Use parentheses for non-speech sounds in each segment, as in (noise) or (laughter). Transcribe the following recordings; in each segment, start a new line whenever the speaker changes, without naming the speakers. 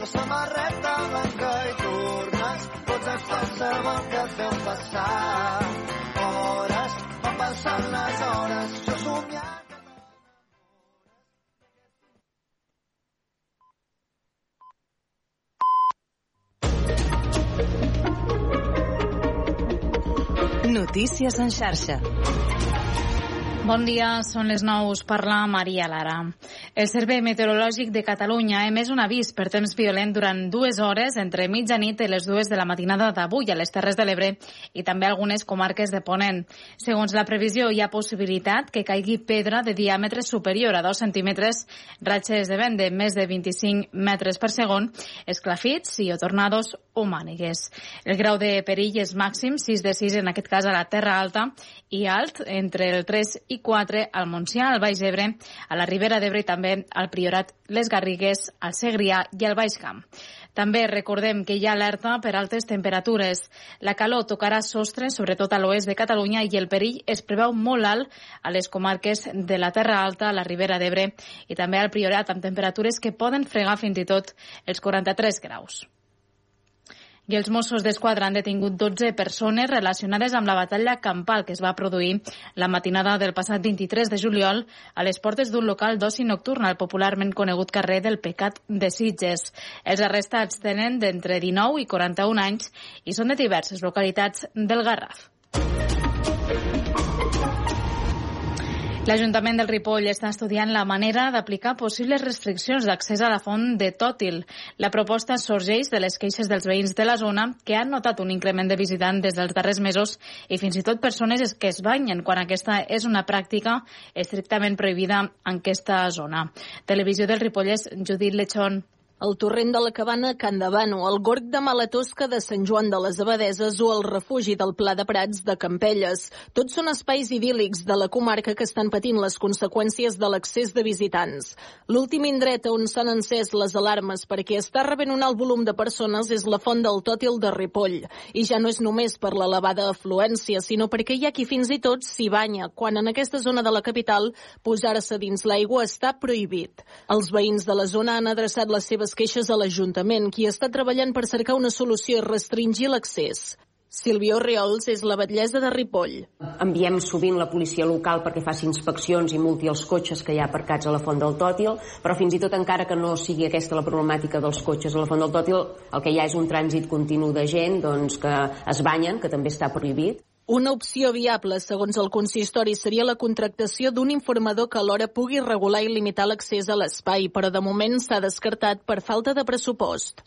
la samarreta blanca i tornes, tots els qualsevol que et veu passar. Hores, van passant les hores, jo somiant
Notícies en xarxa.
Bon dia, són les 9, us parla Maria Lara. El Servei Meteorològic de Catalunya ha emès un avís per temps violent durant dues hores entre mitjanit i les dues de la matinada d'avui a les Terres de l'Ebre i també algunes comarques de Ponent. Segons la previsió, hi ha possibilitat que caigui pedra de diàmetre superior a 2 centímetres, ratxes de vent de més de 25 metres per segon, esclafits i o tornados o mànigues. El grau de perill és màxim, 6 de 6 en aquest cas a la Terra Alta i alt entre el 3 i 4 al Montsià, al Baix Ebre, a la Ribera d'Ebre i també al Priorat, les Garrigues, al Segrià i al Baix Camp. També recordem que hi ha alerta per altes temperatures. La calor tocarà sostre, sobretot a l'oest de Catalunya, i el perill es preveu molt alt a les comarques de la Terra Alta, a la Ribera d'Ebre i també al Priorat, amb temperatures que poden fregar fins i tot els 43 graus. I els Mossos d'Esquadra han detingut 12 persones relacionades amb la batalla campal que es va produir la matinada del passat 23 de juliol a les portes d'un local d'oci nocturn al popularment conegut carrer del Pecat de Sitges. Els arrestats tenen d'entre 19 i 41 anys i són de diverses localitats del Garraf. L'Ajuntament del Ripoll està estudiant la manera d'aplicar possibles restriccions d'accés a la font de Tòtil. La proposta sorgeix de les queixes dels veïns de la zona que han notat un increment de visitants des dels darrers mesos i fins i tot persones que es banyen quan aquesta és una pràctica estrictament prohibida en aquesta zona. Televisió del Ripollès, Judit Lechón
el torrent de la Cabana Can Davano, el gorg de Malatosca de Sant Joan de les Abadeses o el refugi del Pla de Prats de Campelles. Tots són espais idíl·lics de la comarca que estan patint les conseqüències de l'accés de visitants. L'últim indret on s'han encès les alarmes perquè està rebent un alt volum de persones és la font del Tòtil de Ripoll. I ja no és només per l'elevada afluència, sinó perquè hi ha qui fins i tot s'hi banya, quan en aquesta zona de la capital posar-se dins l'aigua està prohibit. Els veïns de la zona han adreçat les seves les queixes a l'Ajuntament, qui està treballant per cercar una solució i restringir l'accés. Silvio Riols és la batllessa de Ripoll.
Enviem sovint la policia local perquè faci inspeccions i multi els cotxes que hi ha aparcats a la Font del Tòtil, però fins i tot encara que no sigui aquesta la problemàtica dels cotxes a la Font del Tòtil, el que hi ha és un trànsit continu de gent doncs, que es banyen, que també està prohibit.
Una opció viable, segons el consistori, seria la contractació d'un informador que alhora pugui regular i limitar l'accés a l'espai, però de moment s'ha descartat per falta de pressupost.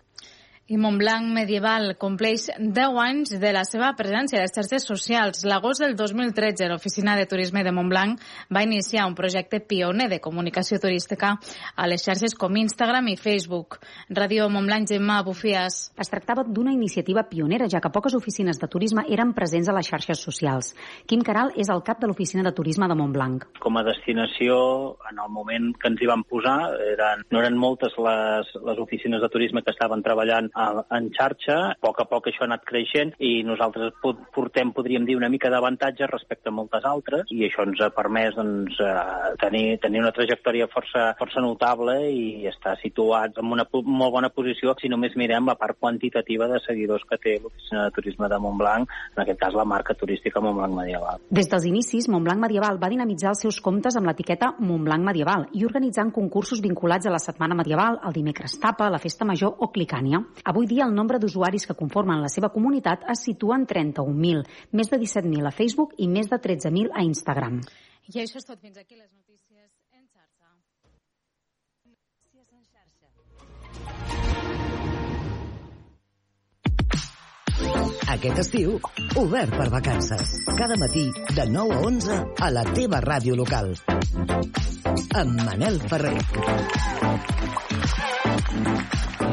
I Montblanc Medieval compleix 10 anys de la seva presència a les xarxes socials. L'agost del 2013, l'Oficina de Turisme de Montblanc va iniciar un projecte pioner de comunicació turística a les xarxes com Instagram i Facebook. Ràdio Montblanc, Gemma Bufies.
Es tractava d'una iniciativa pionera, ja que poques oficines de turisme eren presents a les xarxes socials. Quim Caral és el cap de l'Oficina de Turisme de Montblanc.
Com a destinació, en el moment que ens hi vam posar, eren, no eren moltes les, les oficines de turisme que estaven treballant en xarxa. A poc a poc això ha anat creixent i nosaltres portem, podríem dir, una mica d'avantatge respecte a moltes altres i això ens ha permès doncs, eh, tenir, tenir una trajectòria força, força notable i estar situats en una molt bona posició si només mirem la part quantitativa de seguidors que té l'Oficina de Turisme de Montblanc, en aquest cas la marca turística Montblanc Medieval.
Des dels inicis, Montblanc Medieval va dinamitzar els seus comptes amb l'etiqueta Montblanc Medieval i organitzant concursos vinculats a la Setmana Medieval, el dimecres tapa, la Festa Major o Clicània. Avui dia el nombre d'usuaris que conformen la seva comunitat es situa en 31.000, més de 17.000 a Facebook i més de 13.000 a Instagram.
I això és tot. Fins aquí les notícies en xarxa. Notícies en xarxa.
Aquest estiu, obert per vacances. Cada matí, de 9 a 11, a la teva ràdio local. Amb Manel Ferrer.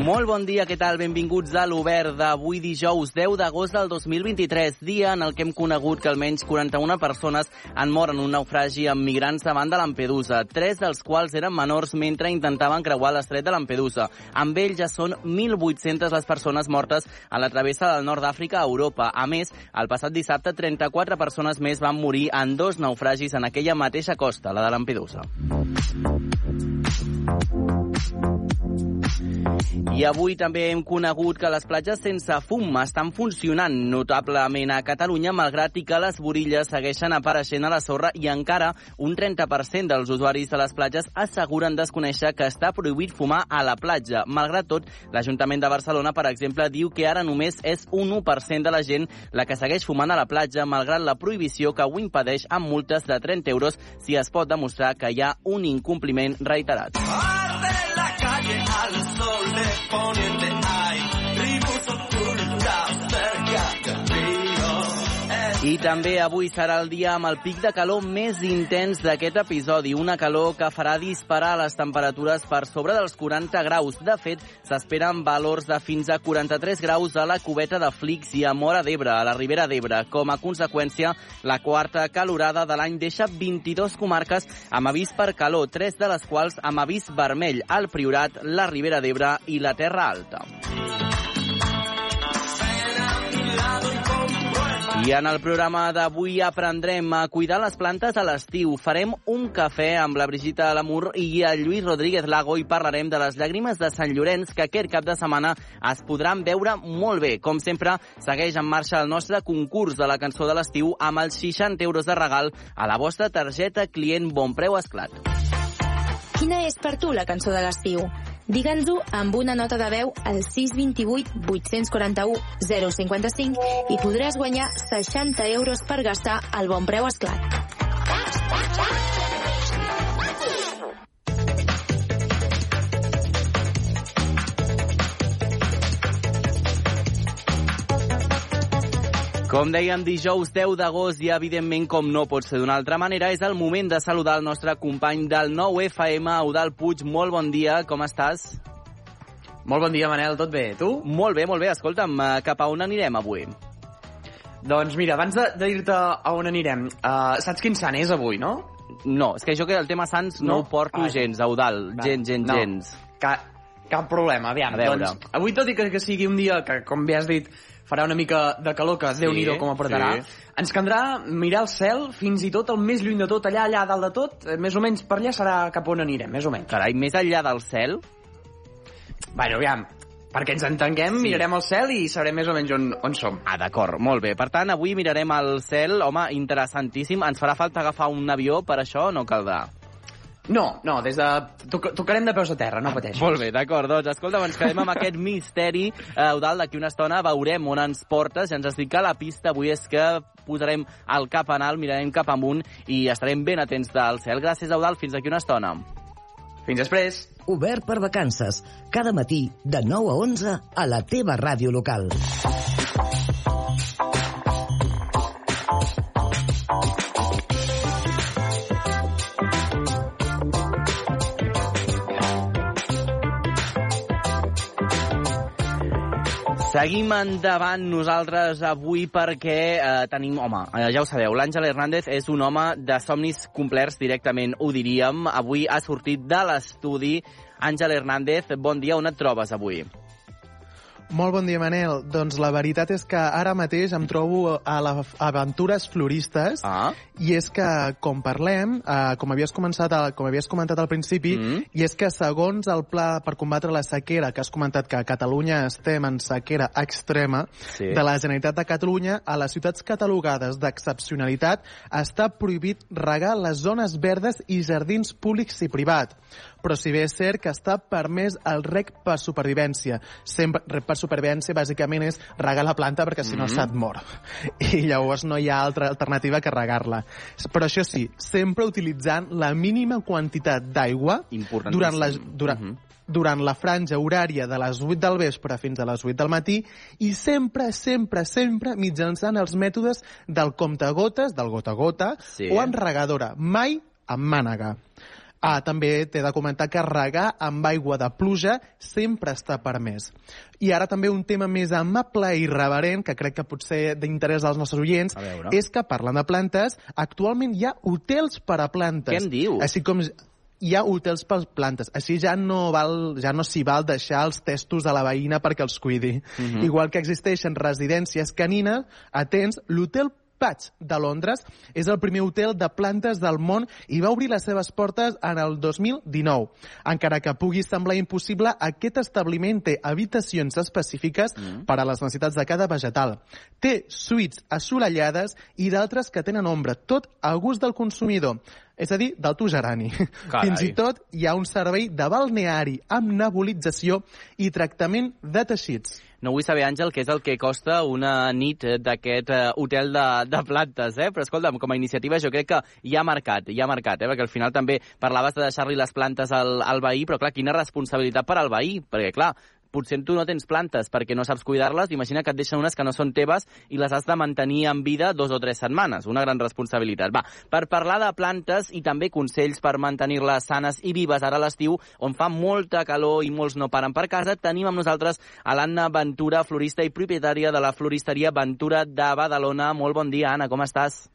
Molt bon dia, què tal? Benvinguts a l'Obert d'avui dijous 10 d'agost del 2023, dia en el que hem conegut que almenys 41 persones han mort en un naufragi amb migrants davant de Lampedusa, tres dels quals eren menors mentre intentaven creuar l'estret de Lampedusa. Amb ell ja són 1.800 les persones mortes a la travessa del nord d'Àfrica a Europa. A més, el passat dissabte 34 persones més van morir en dos naufragis en aquella mateixa costa, la de Lampedusa. I avui també hem conegut que les platges sense fum estan funcionant notablement a Catalunya, malgrat i que les borilles segueixen apareixent a la sorra i encara un 30% dels usuaris de les platges asseguren desconèixer que està prohibit fumar a la platja. Malgrat tot, l'Ajuntament de Barcelona, per exemple, diu que ara només és un 1% de la gent la que segueix fumant a la platja, malgrat la prohibició que ho impedeix amb multes de 30 euros si es pot demostrar que hi ha un incompliment reiterat.
Al sol de poniente
també avui serà el dia amb el pic de calor més intens d'aquest episodi, una calor que farà disparar les temperatures per sobre dels 40 graus. De fet, s'esperen valors de fins a 43 graus a la cubeta de Flix i a Mora d'Ebre, a la Ribera d'Ebre. Com a conseqüència, la quarta calorada de l'any deixa 22 comarques amb avís per calor, tres de les quals amb avís vermell, el Priorat, la Ribera d'Ebre i la Terra Alta. I en el programa d'avui aprendrem a cuidar les plantes a l'estiu. Farem un cafè amb la Brigitta Lamour i el Lluís Rodríguez Lago i parlarem de les llàgrimes de Sant Llorenç que aquest cap de setmana es podran veure molt bé. Com sempre, segueix en marxa el nostre concurs de la cançó de l'estiu amb els 60 euros de regal a la vostra targeta client Bon Preu Esclat.
Quina és per tu la cançó de l'estiu? Digue'ns-ho amb una nota de veu al 628 841 055 i podràs guanyar 60 euros per gastar al bon preu esclat.
Com dèiem, dijous 10 d'agost i, evidentment, com no pot ser d'una altra manera, és el moment de saludar el nostre company del nou FM, Eudal Puig. Molt bon dia, com estàs?
Molt bon dia, Manel, tot bé? Tu?
Molt bé, molt bé. Escolta'm, eh, cap a on anirem avui?
Doncs mira, abans de, de dir-te a on anirem, uh, saps quin sant és avui, no?
No, és que jo que el tema Sants no,
No?
ho porto
Vale.
gens, Eudal.
Va.
Gens, gens,
No.
gens.
Ca, cap problema, aviam.
A veure.
Doncs, avui, tot i que, que sigui un dia que, com bé has dit, farà una mica de calor, que
Sí,
Déu-n'hi-do com apretarà,
sí.
ens caldrà mirar el cel fins i tot el més lluny de tot, allà, allà, dalt de tot, eh, més o menys per allà serà cap on anirem, més o menys.
Carai, més enllà del cel?
Bueno, aviam, perquè ens entenguem,
Sí.
mirarem el cel i sabrem més o menys on, on som.
Ah, d'acord, molt bé. Per tant, avui mirarem el cel. Home, interessantíssim. Ens farà falta agafar un avió per això no caldrà?
No, no, des de... Toc tocarem de peus a terra, no pateixis.
Molt bé, d'acord. Doncs, escolta, ens quedem amb aquest misteri. Eh, Eudal, d'aquí una estona veurem on ens portes. Ja ens has dit que la pista avui és que posarem el cap en alt, mirarem cap amunt i estarem ben atents del cel. Gràcies, Eudal. Fins d'aquí una estona.
Fins després.
Obert per vacances. Cada matí, de 9 a 11, a la teva ràdio local.
Seguim endavant nosaltres avui perquè eh, tenim, home, eh, ja ho sabeu, l'Àngel Hernández és un home de somnis complerts directament, ho diríem. Avui ha sortit de l'estudi. Àngel Hernández, bon dia, on et trobes avui?
Molt bon dia, Manel. Doncs la veritat és que ara mateix em trobo a les Aventures Floristes
ah.
i és que, com parlem, eh, com, havies començat a, com havies comentat al principi,
Mm.
i és que segons el pla per combatre la sequera, que has comentat que a Catalunya estem en sequera extrema,
Sí.
de la Generalitat de Catalunya, a les ciutats catalogades d'excepcionalitat està prohibit regar les zones verdes i jardins públics i privats. Però si bé és cert que està permès el rec per supervivència. Sempre, rec per supervivència bàsicament és regar la planta perquè si no
Mhm.
se't mor. (laughs) I llavors no hi ha altra alternativa que regar-la. Però això sí, sempre utilitzant la mínima quantitat d'aigua durant la, durant,
Mhm.
durant la franja horària de les 8 del vespre fins a les 8 del matí i sempre, sempre, sempre mitjançant els mètodes del comptagotes, del gota a gota,
Sí.
o en regadora, mai amb mànega. Ah, també t'he de comentar que regar amb aigua de pluja sempre està permès. I ara també un tema més amable i irreverent, que crec que pot ser d'interès als nostres oients, és que, parlant de plantes, actualment hi ha hotels per a plantes.
Què em dius?
Així com hi ha hotels per plantes. Així ja no val, ja no s'hi val deixar els testos a la veïna perquè els cuidi.
Mhm.
Igual que existeixen residències canines, atents, l'hotel Patch de Londres és el primer hotel de plantes del món i va obrir les seves portes en el 2019. Encara que pugui semblar impossible, aquest establiment té habitacions específiques mm. per a les necessitats de cada vegetal. Té suites assolellades i d'altres que tenen ombra, tot a gust del consumidor és a dir, del tu gerani.
Carai.
Fins i tot hi ha un servei de balneari amb nebulització i tractament de teixits.
No vull saber, Àngel, què és el que costa una nit d'aquest eh, hotel de, de plantes, eh? Però escolta'm, com a iniciativa jo crec que hi ha mercat, hi ha mercat, eh? Perquè al final també parlaves de deixar-li les plantes al, al veí, però clar, quina responsabilitat per al veí? Perquè clar, potser tu no tens plantes perquè no saps cuidar-les, imagina que et deixen unes que no són teves i les has de mantenir en vida dos o tres setmanes. Una gran responsabilitat. Va, per parlar de plantes i també consells per mantenir-les sanes i vives ara a l'estiu, on fa molta calor i molts no paren per casa, tenim amb nosaltres a l'Anna Ventura, florista i propietària de la floristeria Ventura de Badalona. Molt bon dia, Anna, com estàs?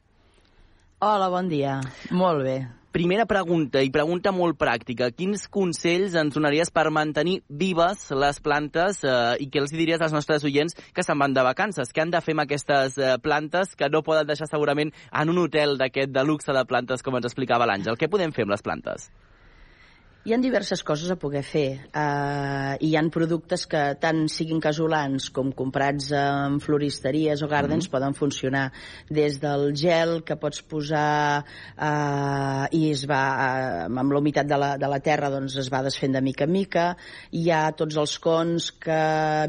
Hola, bon dia. Molt bé.
Primera pregunta, i pregunta molt pràctica. Quins consells ens donaries per mantenir vives les plantes eh, i què els diries als nostres oients que se'n van de vacances? Què han de fer amb aquestes eh, plantes que no poden deixar segurament en un hotel d'aquest de luxe de plantes, com ens explicava l'Àngel? Què podem fer amb les plantes?
Hi ha diverses coses a poder fer. Uh, hi han productes que tant siguin casolans com comprats en floristeries o gardens mm poden funcionar. Des del gel que pots posar uh, i es va, uh, amb la humitat de la, de la terra doncs es va desfent de mica en mica. Hi ha tots els cons que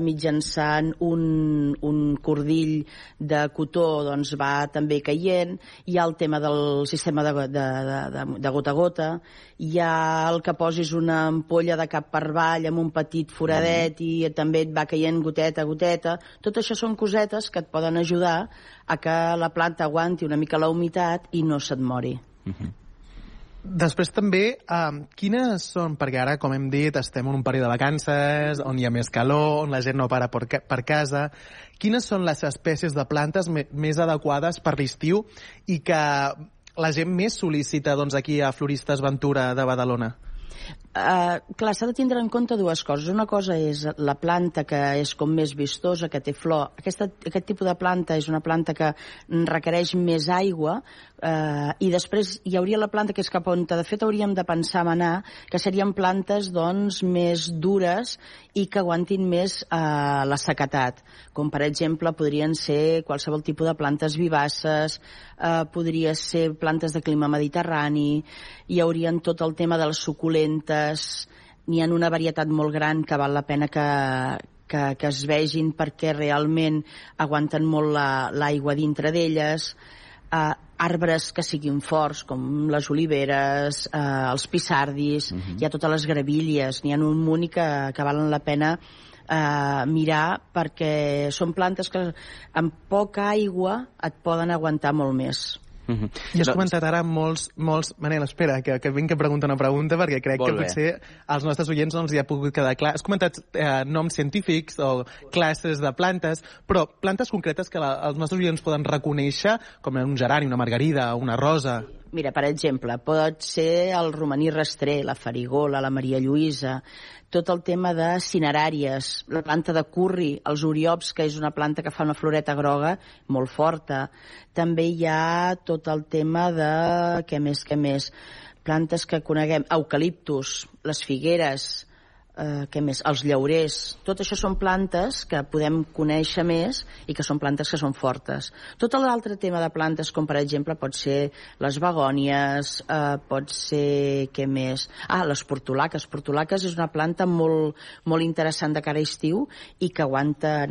mitjançant un, un cordill de cotó doncs va també caient. Hi ha el tema del sistema de, de, de, de, de gota a gota. Hi ha el que posis una ampolla de cap per avall amb un petit foradet i també et va caient goteta a goteta. Tot això són cosetes que et poden ajudar a que la planta aguanti una mica la humitat i no se't mori.
Uh -huh. Després també, um, quines són, perquè ara, com hem dit, estem en un període de vacances, on hi ha més calor, on la gent no para per, per casa, quines són les espècies de plantes més adequades per l'estiu i que la gent més sol·licita doncs, aquí a Floristes Ventura de Badalona?
Uh, clar, s'ha de tindre en compte dues coses. Una cosa és la planta que és com més vistosa, que té flor. Aquesta, aquest tipus de planta és una planta que requereix més aigua uh, i després hi hauria la planta que és cap on de fet hauríem de pensar a anar, que serien plantes doncs més dures i que aguantin més uh, la sequetat. Com per exemple podrien ser qualsevol tipus de plantes vivaces, uh, podria ser plantes de clima mediterrani, hi haurien tot el tema de les suculentes, plantes, n'hi ha una varietat molt gran que val la pena que, que, que es vegin perquè realment aguanten molt l'aigua la, dintre d'elles, eh, arbres que siguin forts, com les oliveres, eh, els pissardis, uh mhm. -huh. hi ha totes les gravilles, n'hi ha un munt que, que valen la pena eh, mirar perquè són plantes que amb poca aigua et poden aguantar molt més.
Uh -huh. I has doncs... comentat ara molts, molts... Manel, espera, que, que vinc a preguntar una pregunta, perquè crec Molt que bé. potser als nostres oients no els hi ha pogut quedar clar. Has comentat eh, noms científics o classes de plantes, però plantes concretes que la, els nostres oients poden reconèixer, com un gerani, una margarida, una rosa...
Mira, per exemple, pot ser el romaní rastrer, la farigola, la Maria Lluïsa, tot el tema de cineràries, la planta de curri, els oriops, que és una planta que fa una floreta groga molt forta. També hi ha tot el tema de... què més, què més? Plantes que coneguem, eucaliptus, les figueres, eh, què més? Els llaurers. Tot això són plantes que podem conèixer més i que són plantes que són fortes. Tot l'altre tema de plantes, com per exemple pot ser les begònies, eh, pot ser... què més? Ah, les portulaques. Portulaques és una planta molt, molt interessant de cara a estiu i que aguanta,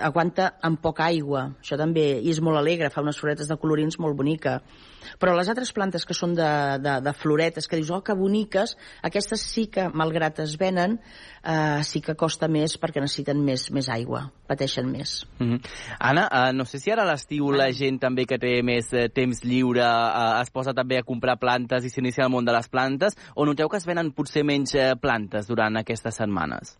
aguanta amb poca aigua. Això també i és molt alegre, fa unes floretes de colorins molt bonica. Però les altres plantes que són de, de, de floretes, que dius, oh, que boniques, aquestes sí que, malgrat es venen, eh, sí que costa més perquè necessiten més, més aigua, pateixen més.
Mm -hmm. Anna, uh, no sé si ara a l'estiu la gent també que té més uh, temps lliure uh, es posa també a comprar plantes i s'inicia el món de les plantes, o noteu que es venen potser menys uh, plantes durant aquestes setmanes?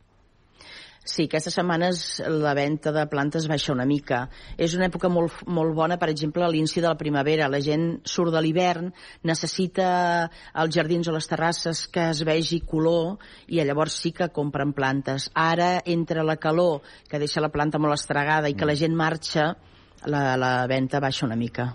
Sí, aquestes setmanes la venda de plantes baixa una mica. És una època molt, molt bona, per exemple, a l'inici de la primavera. La gent surt de l'hivern, necessita als jardins o les terrasses que es vegi color i llavors sí que compren plantes. Ara, entre la calor, que deixa la planta molt estregada, i que la gent marxa, la, la venda baixa una mica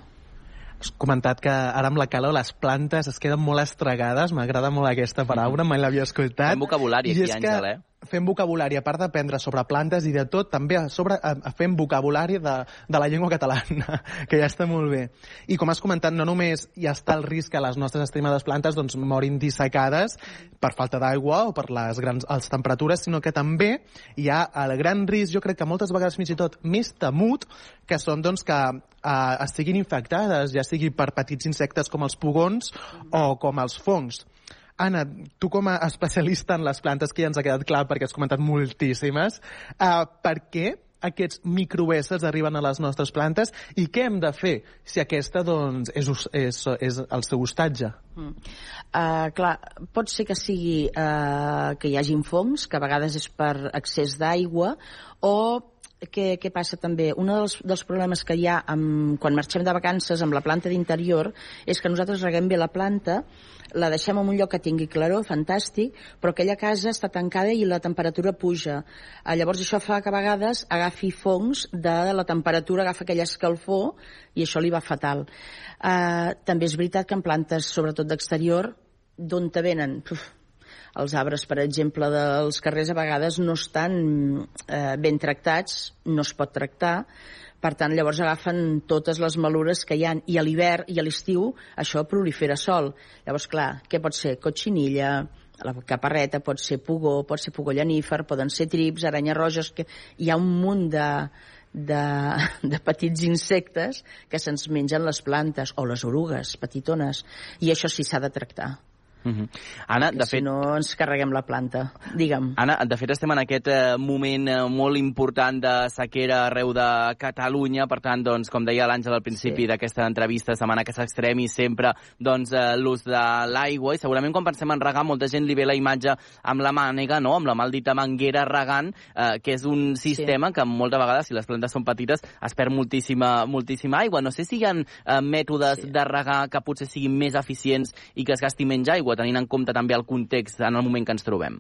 has comentat que ara amb la calor les plantes es queden molt estregades, m'agrada molt aquesta paraula, mai l'havia escoltat.
Fem vocabulari aquí, Àngel, eh?
Fem vocabulari, a part d'aprendre sobre plantes i de tot, també a sobre a, a fem vocabulari de, de la llengua catalana, (laughs) que ja està molt bé. I com has comentat, no només hi està el risc que les nostres estimades plantes doncs, morin dissecades per falta d'aigua o per les grans les temperatures, sinó que també hi ha el gran risc, jo crec que moltes vegades fins i tot més temut, que són doncs, que eh, estiguin infectades, ja sigui per petits insectes com els pugons o com els fongs. Anna, tu com a especialista en les plantes, que ja ens ha quedat clar perquè has comentat moltíssimes, uh, per què aquests microéssers arriben a les nostres plantes i què hem de fer si aquesta doncs, és, és, és el seu hostatge? Mm.
Uh, clar, pot ser que sigui uh, que hi hagin fongs, que a vegades és per excés d'aigua, o què, què passa també? Un dels, dels problemes que hi ha amb, quan marxem de vacances amb la planta d'interior és que nosaltres reguem bé la planta la deixem en un lloc que tingui claror, fantàstic, però aquella casa està tancada i la temperatura puja. Eh, llavors això fa que a vegades agafi fongs de la temperatura, agafa aquella escalfor i això li va fatal. Eh, també és veritat que en plantes, sobretot d'exterior, d'on te venen? Uf, els arbres, per exemple, dels carrers a vegades no estan eh, ben tractats, no es pot tractar, per tant, llavors agafen totes les malures que hi han. I a l'hivern i a l'estiu això prolifera sol. Llavors, clar, què pot ser? Cotxinilla, la caparreta, pot ser pugó, pot ser pugó llanífer, poden ser trips, aranya roges... Que... Hi ha un munt de, de, de petits insectes que se'ns mengen les plantes, o les orugues petitones, i això sí s'ha de tractar.
Uh -huh. Anna, de fet...
Si no ens carreguem la planta. Digue'm.
Anna, de fet estem en aquest eh, moment eh, molt important de sequera arreu de Catalunya, per tant, doncs, com deia l'Àngel al principi sí. d'aquesta entrevista, setmana que s'extremi sempre doncs, eh, l'ús de l'aigua, i segurament quan pensem en regar, molta gent li ve la imatge amb la mànega, no? amb la maldita manguera regant, eh, que és un sistema sí. que moltes vegades, si les plantes són petites, es perd moltíssima, moltíssima aigua. No sé si hi ha eh, mètodes sí. de regar que potser siguin més eficients i que es gasti menys aigua, aigua, tenint en compte també el context en el moment que ens trobem.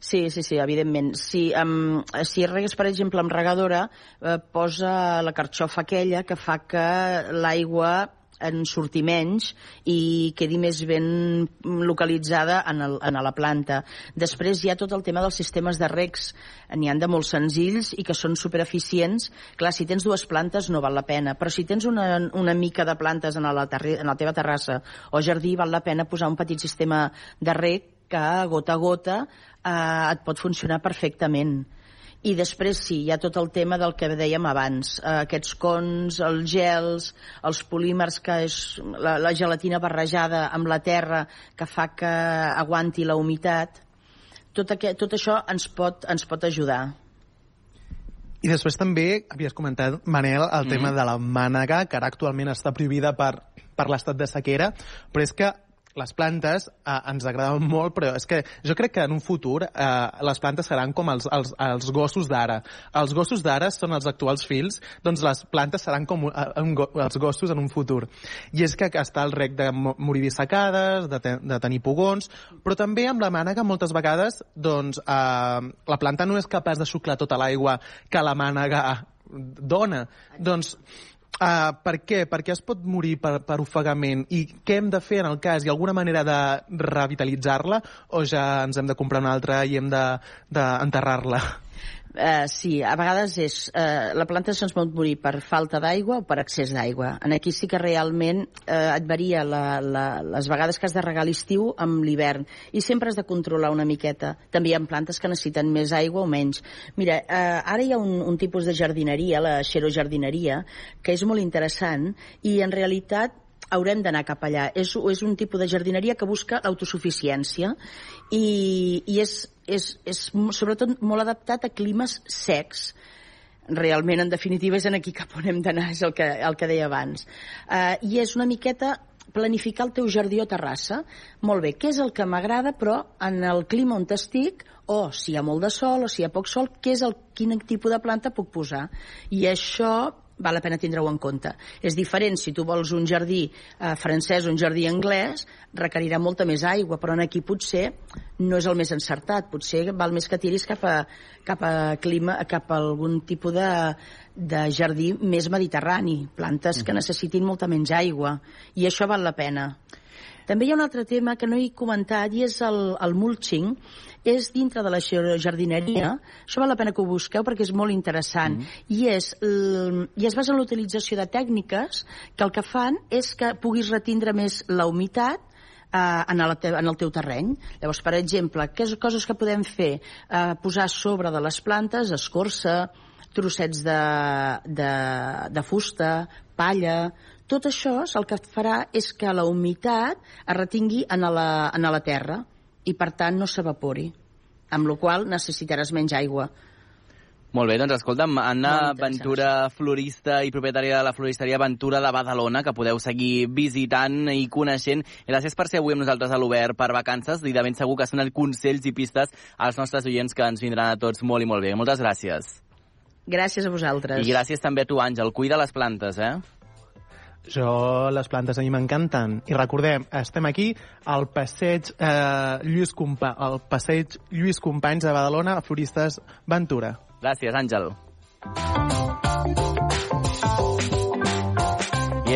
Sí, sí, sí, evidentment. Si, um, si regues, per exemple, amb regadora, eh, posa la carxofa aquella que fa que l'aigua en surti menys i quedi més ben localitzada en, el, en la planta. Després hi ha tot el tema dels sistemes de recs. N'hi han de molt senzills i que són supereficients. Clar, si tens dues plantes no val la pena, però si tens una, una mica de plantes en la, en la teva terrassa o jardí, val la pena posar un petit sistema de rec que gota a gota eh, et pot funcionar perfectament i després sí, hi ha tot el tema del que dèiem abans, eh, aquests cons, els gels, els polímers, que és la, la gelatina barrejada amb la terra que fa que aguanti la humitat. Tot, aquest, tot això ens pot, ens pot ajudar.
I després també havies comentat, Manel, el mm. tema de la mànega, que ara actualment està prohibida per, per l'estat de sequera, però és que les plantes eh, ens agraden molt, però és que jo crec que en un futur eh, les plantes seran com els, els, els gossos d'ara. Els gossos d'ara són els actuals fills, doncs les plantes seran com uh, un, els gossos en un futur. I és que està el rec de morir dissecades, de, te, de tenir pugons, però també amb la mànega moltes vegades doncs, eh, la planta no és capaç de xuclar tota l'aigua que la mànega dona. Doncs Uh, per què? Per què es pot morir per, per ofegament? I què hem de fer en el cas? Hi ha alguna manera de revitalitzar-la o ja ens hem de comprar una altra i hem d'enterrar-la? De,
Uh, sí, a vegades és... Uh, la planta se'ns pot morir per falta d'aigua o per excés d'aigua. En aquí sí que realment uh, et varia la, la, les vegades que has de regar l'estiu amb l'hivern. I sempre has de controlar una miqueta. També hi ha plantes que necessiten més aigua o menys. Mira, uh, ara hi ha un, un tipus de jardineria, la xerojardineria, que és molt interessant i en realitat haurem d'anar cap allà. És, és un tipus de jardineria que busca autosuficiència i, i és, és, és sobretot molt adaptat a climes secs realment, en definitiva, és en aquí cap on hem d'anar, és el que, el que deia abans. Uh, I és una miqueta planificar el teu jardí o terrassa. Molt bé, què és el que m'agrada, però en el clima on estic, o si hi ha molt de sol o si hi ha poc sol, què és el, quin tipus de planta puc posar. I això val la pena tindre-ho en compte. És diferent si tu vols un jardí eh, francès o un jardí anglès, requerirà molta més aigua, però en aquí potser no és el més encertat. Potser val més que tiris cap a, cap a clima, cap a algun tipus de, de jardí més mediterrani, plantes que necessitin molta menys aigua, i això val la pena. També hi ha un altre tema que no he comentat i és el, el mulching. És dintre de la jardineria. Això val la pena que ho busqueu perquè és molt interessant. Mm. I, és, I es basa en l'utilització de tècniques que el que fan és que puguis retindre més la humitat eh, en, el teu, en el teu terreny. Llavors, per exemple, què coses que podem fer? Eh, posar sobre de les plantes escorça, trossets de, de, de fusta, palla, tot això el que farà és que la humitat es retingui en la, en la terra i, per tant, no s'evapori, amb la qual necessitaràs menys aigua.
Molt bé, doncs escolta'm, Anna Ventura, florista i propietària de la floristeria Ventura de Badalona, que podeu seguir visitant i coneixent. Gràcies per ser avui amb nosaltres a l'Obert per vacances i de ben segur que has donat consells i pistes als nostres oients que ens vindran a tots molt i molt bé. Moltes gràcies.
Gràcies a vosaltres.
I gràcies també a tu, Àngel. Cuida les plantes, eh?
Jo, les plantes a mi m'encanten. I recordem, estem aquí al passeig, eh, Lluís Compa al passeig Lluís Companys de Badalona, Floristes Ventura.
Gràcies, Àngel.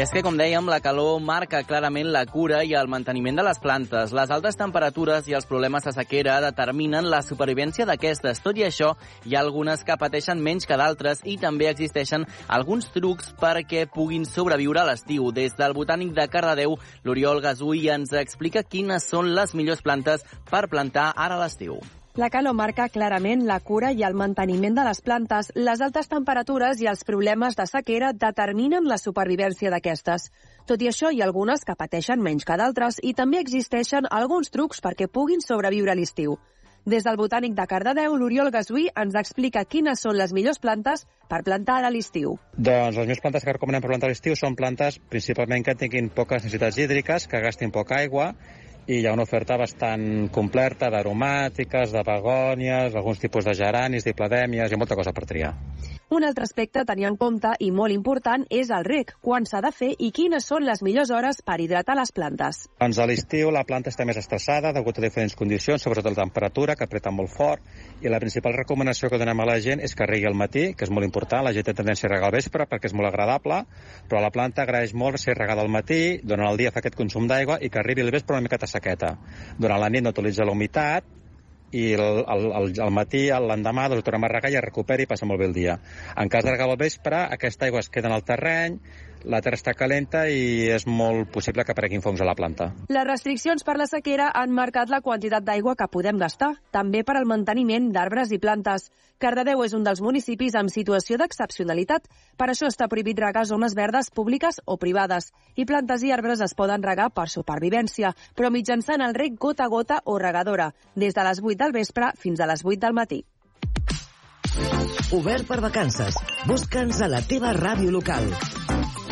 És que, com dèiem, la calor marca clarament la cura i el manteniment de les plantes. Les altes temperatures i els problemes de sequera determinen la supervivència d'aquestes. Tot i això, hi ha algunes que pateixen menys que d'altres i també existeixen alguns trucs perquè puguin sobreviure a l'estiu. Des del Botànic de Cardedeu, l'Oriol Gasui ens explica quines són les millors plantes per plantar ara a l'estiu.
La calor marca clarament la cura i el manteniment de les plantes. Les altes temperatures i els problemes de sequera determinen la supervivència d'aquestes. Tot i això, hi ha algunes que pateixen menys que d'altres i també existeixen alguns trucs perquè puguin sobreviure a l'estiu. Des del Botànic de Cardedeu, l'Oriol Gasuí ens explica quines són les millors plantes per plantar a l'estiu.
Doncs les millors plantes que recomanem per plantar a l'estiu són plantes principalment que tinguin poques necessitats hídriques, que gastin poca aigua i hi ha una oferta bastant completa d'aromàtiques, de begònies, alguns tipus de geranis, dipladèmies, hi ha molta cosa per triar.
Un altre aspecte a tenir en compte i molt important és el rec, quan s'ha de fer i quines són les millors hores per hidratar les plantes.
Doncs a l'estiu la planta està més estressada degut a diferents condicions, sobretot la temperatura, que apreta molt fort, i la principal recomanació que donem a la gent és que regui al matí, que és molt important, la gent té tendència a regar al vespre perquè és molt agradable, però la planta agraeix molt ser regada al matí, durant el dia fa aquest consum d'aigua i que arribi al vespre una miqueta sequeta. Durant la nit no utilitza la humitat i el, el, el, matí, l'endemà, ho tornem a regar i es i passa molt bé el dia. En cas de regar al vespre, aquesta aigua es queda en el terreny, la terra està calenta i és molt possible que apareguin fongs a la planta.
Les restriccions per la sequera han marcat la quantitat d'aigua que podem gastar, també per al manteniment d'arbres i plantes. Cardedeu és un dels municipis amb situació d'excepcionalitat. Per això està prohibit regar zones verdes públiques o privades. I plantes i arbres es poden regar per supervivència, però mitjançant el rec gota a gota o regadora, des de les 8 del vespre fins a les 8 del matí.
Obert per vacances. Busca'ns a la teva ràdio local.